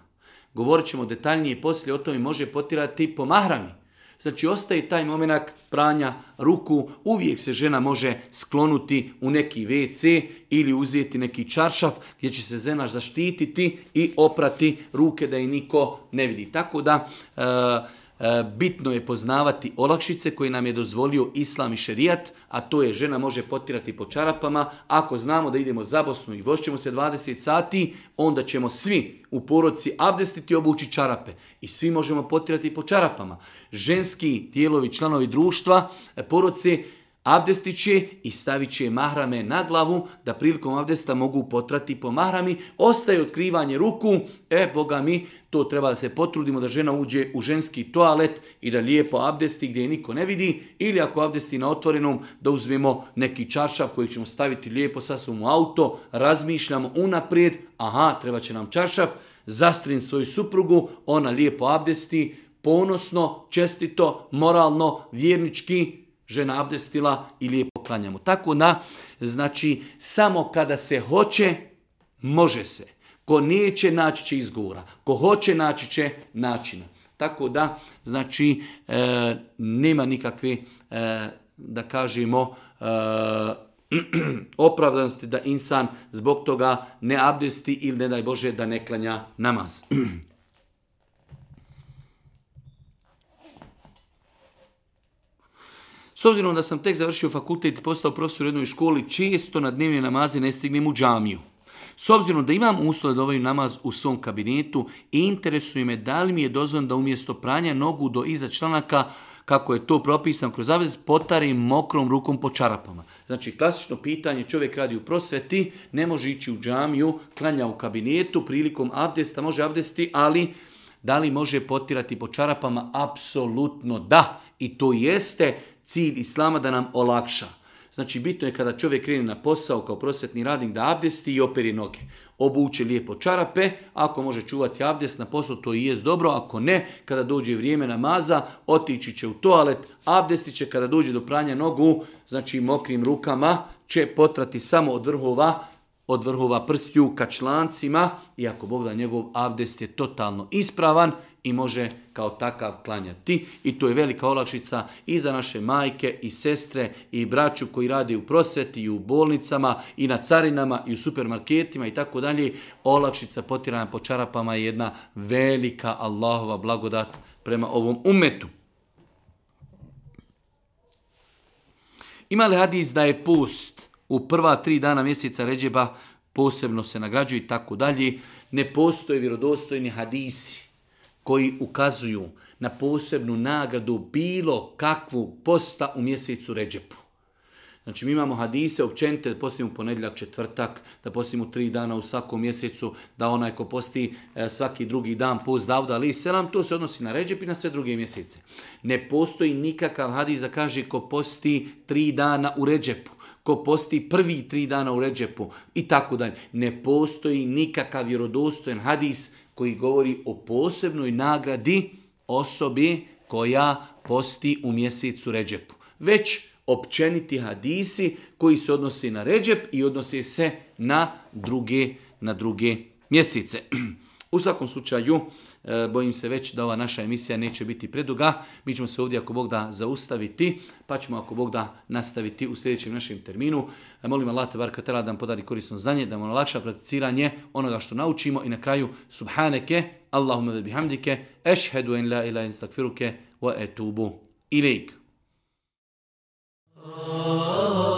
Govorit ćemo detaljnije poslije o tome može potirati po mahrami. Znači ostaje taj momenak pranja ruku, uvijek se žena može sklonuti u neki WC ili uzeti neki čaršaf gdje će se zenaš zaštititi i oprati ruke da je niko ne vidi. Tako da e, E, bitno je poznavati olakšice koje nam je dozvolio islam i šerijat, a to je žena može potirati po čarapama. Ako znamo da idemo za Bosnu i vošćemo se 20 sati, onda ćemo svi u poroci abdestiti i obući čarape. I svi možemo potirati po čarapama. Ženski dijelovi, članovi društva, e, poroci, abdesti će i stavit će mahrame na glavu, da prilikom abdesta mogu potrati po mahrami. Ostaje otkrivanje ruku, e, boga mi, to treba da se potrudimo da žena uđe u ženski toalet i da lijepo abdesti gdje je niko ne vidi, ili ako abdesti na otvorenom, da uzmemo neki čaršav koji ćemo staviti lijepo sasvom u auto, razmišljamo unaprijed, aha, treba će nam čaršav, zastrin svoju suprugu, ona lijepo abdesti, ponosno, čestito, moralno, vjernički, žena abdestila ili je poklanjamo. Tako da, znači, samo kada se hoće, može se. Ko neće, naći će izgovora. Ko hoće, naći će načina. Tako da, znači, e, nema nikakve, e, da kažemo, e, opravdanosti da insan zbog toga ne abdesti ili ne daj Bože da ne klanja namaz. S obzirom da sam tek završio fakultet i postao profesor u jednoj školi, često na dnevne namaze ne stignem u džamiju. S obzirom da imam uslove da obavim namaz u svom kabinetu, interesuje me da li mi je dozvan da umjesto pranja nogu do iza članaka, kako je to propisano kroz zavez, potarim mokrom rukom po čarapama. Znači, klasično pitanje, čovjek radi u prosveti, ne može ići u džamiju, klanja u kabinetu, prilikom abdesta može abdesti, ali da li može potirati po čarapama? Apsolutno da. I to jeste cilj Islama da nam olakša. Znači, bitno je kada čovjek krene na posao kao prosvjetni radnik da abdesti i operi noge. Obuče lijepo čarape, ako može čuvati abdest na poslu, to i jest dobro, ako ne, kada dođe vrijeme namaza, otići će u toalet, abdesti će kada dođe do pranja nogu, znači mokrim rukama, će potrati samo od vrhova, od vrhova prstju ka člancima, i ako Bog da njegov abdest je totalno ispravan i može kao takav klanjati. I to je velika olakšica i za naše majke i sestre i braću koji radi u prosjeti i u bolnicama i na carinama i u supermarketima i tako dalje. Olakšica potirana po čarapama je jedna velika Allahova blagodat prema ovom umetu. Ima li hadis da je post u prva tri dana mjeseca ređeba posebno se nagrađuje i tako dalje. Ne postoje vjerodostojni hadisi koji ukazuju na posebnu nagradu bilo kakvu posta u mjesecu Ređepu. Znači mi imamo hadise općenite da postimo ponedjeljak, četvrtak, da postimo tri dana u svakom mjesecu, da onaj ko posti e, svaki drugi dan post davda ali selam, to se odnosi na ređep i na sve druge mjesece. Ne postoji nikakav hadis da kaže ko posti tri dana u ređepu ko posti prvi tri dana u ređepu i tako dalje. Ne postoji nikakav vjerodostojan hadis koji govori o posebnoj nagradi osobi koja posti u mjesecu Ređepu. Već općeniti hadisi koji se odnose na Ređep i odnose se na druge, na druge mjesece. U svakom slučaju, E, bojim se već da ova naša emisija neće biti preduga. Mi ćemo se ovdje ako Bog da zaustaviti, pa ćemo ako Bog da nastaviti u sljedećem našem terminu. E, molim Allah te tera da nam podari korisno znanje, da nam olakša prakticiranje onoga što naučimo i na kraju subhaneke, Allahumma ve bihamdike, ešhedu en la ila instakfiruke wa etubu ilik. Oh, oh, oh.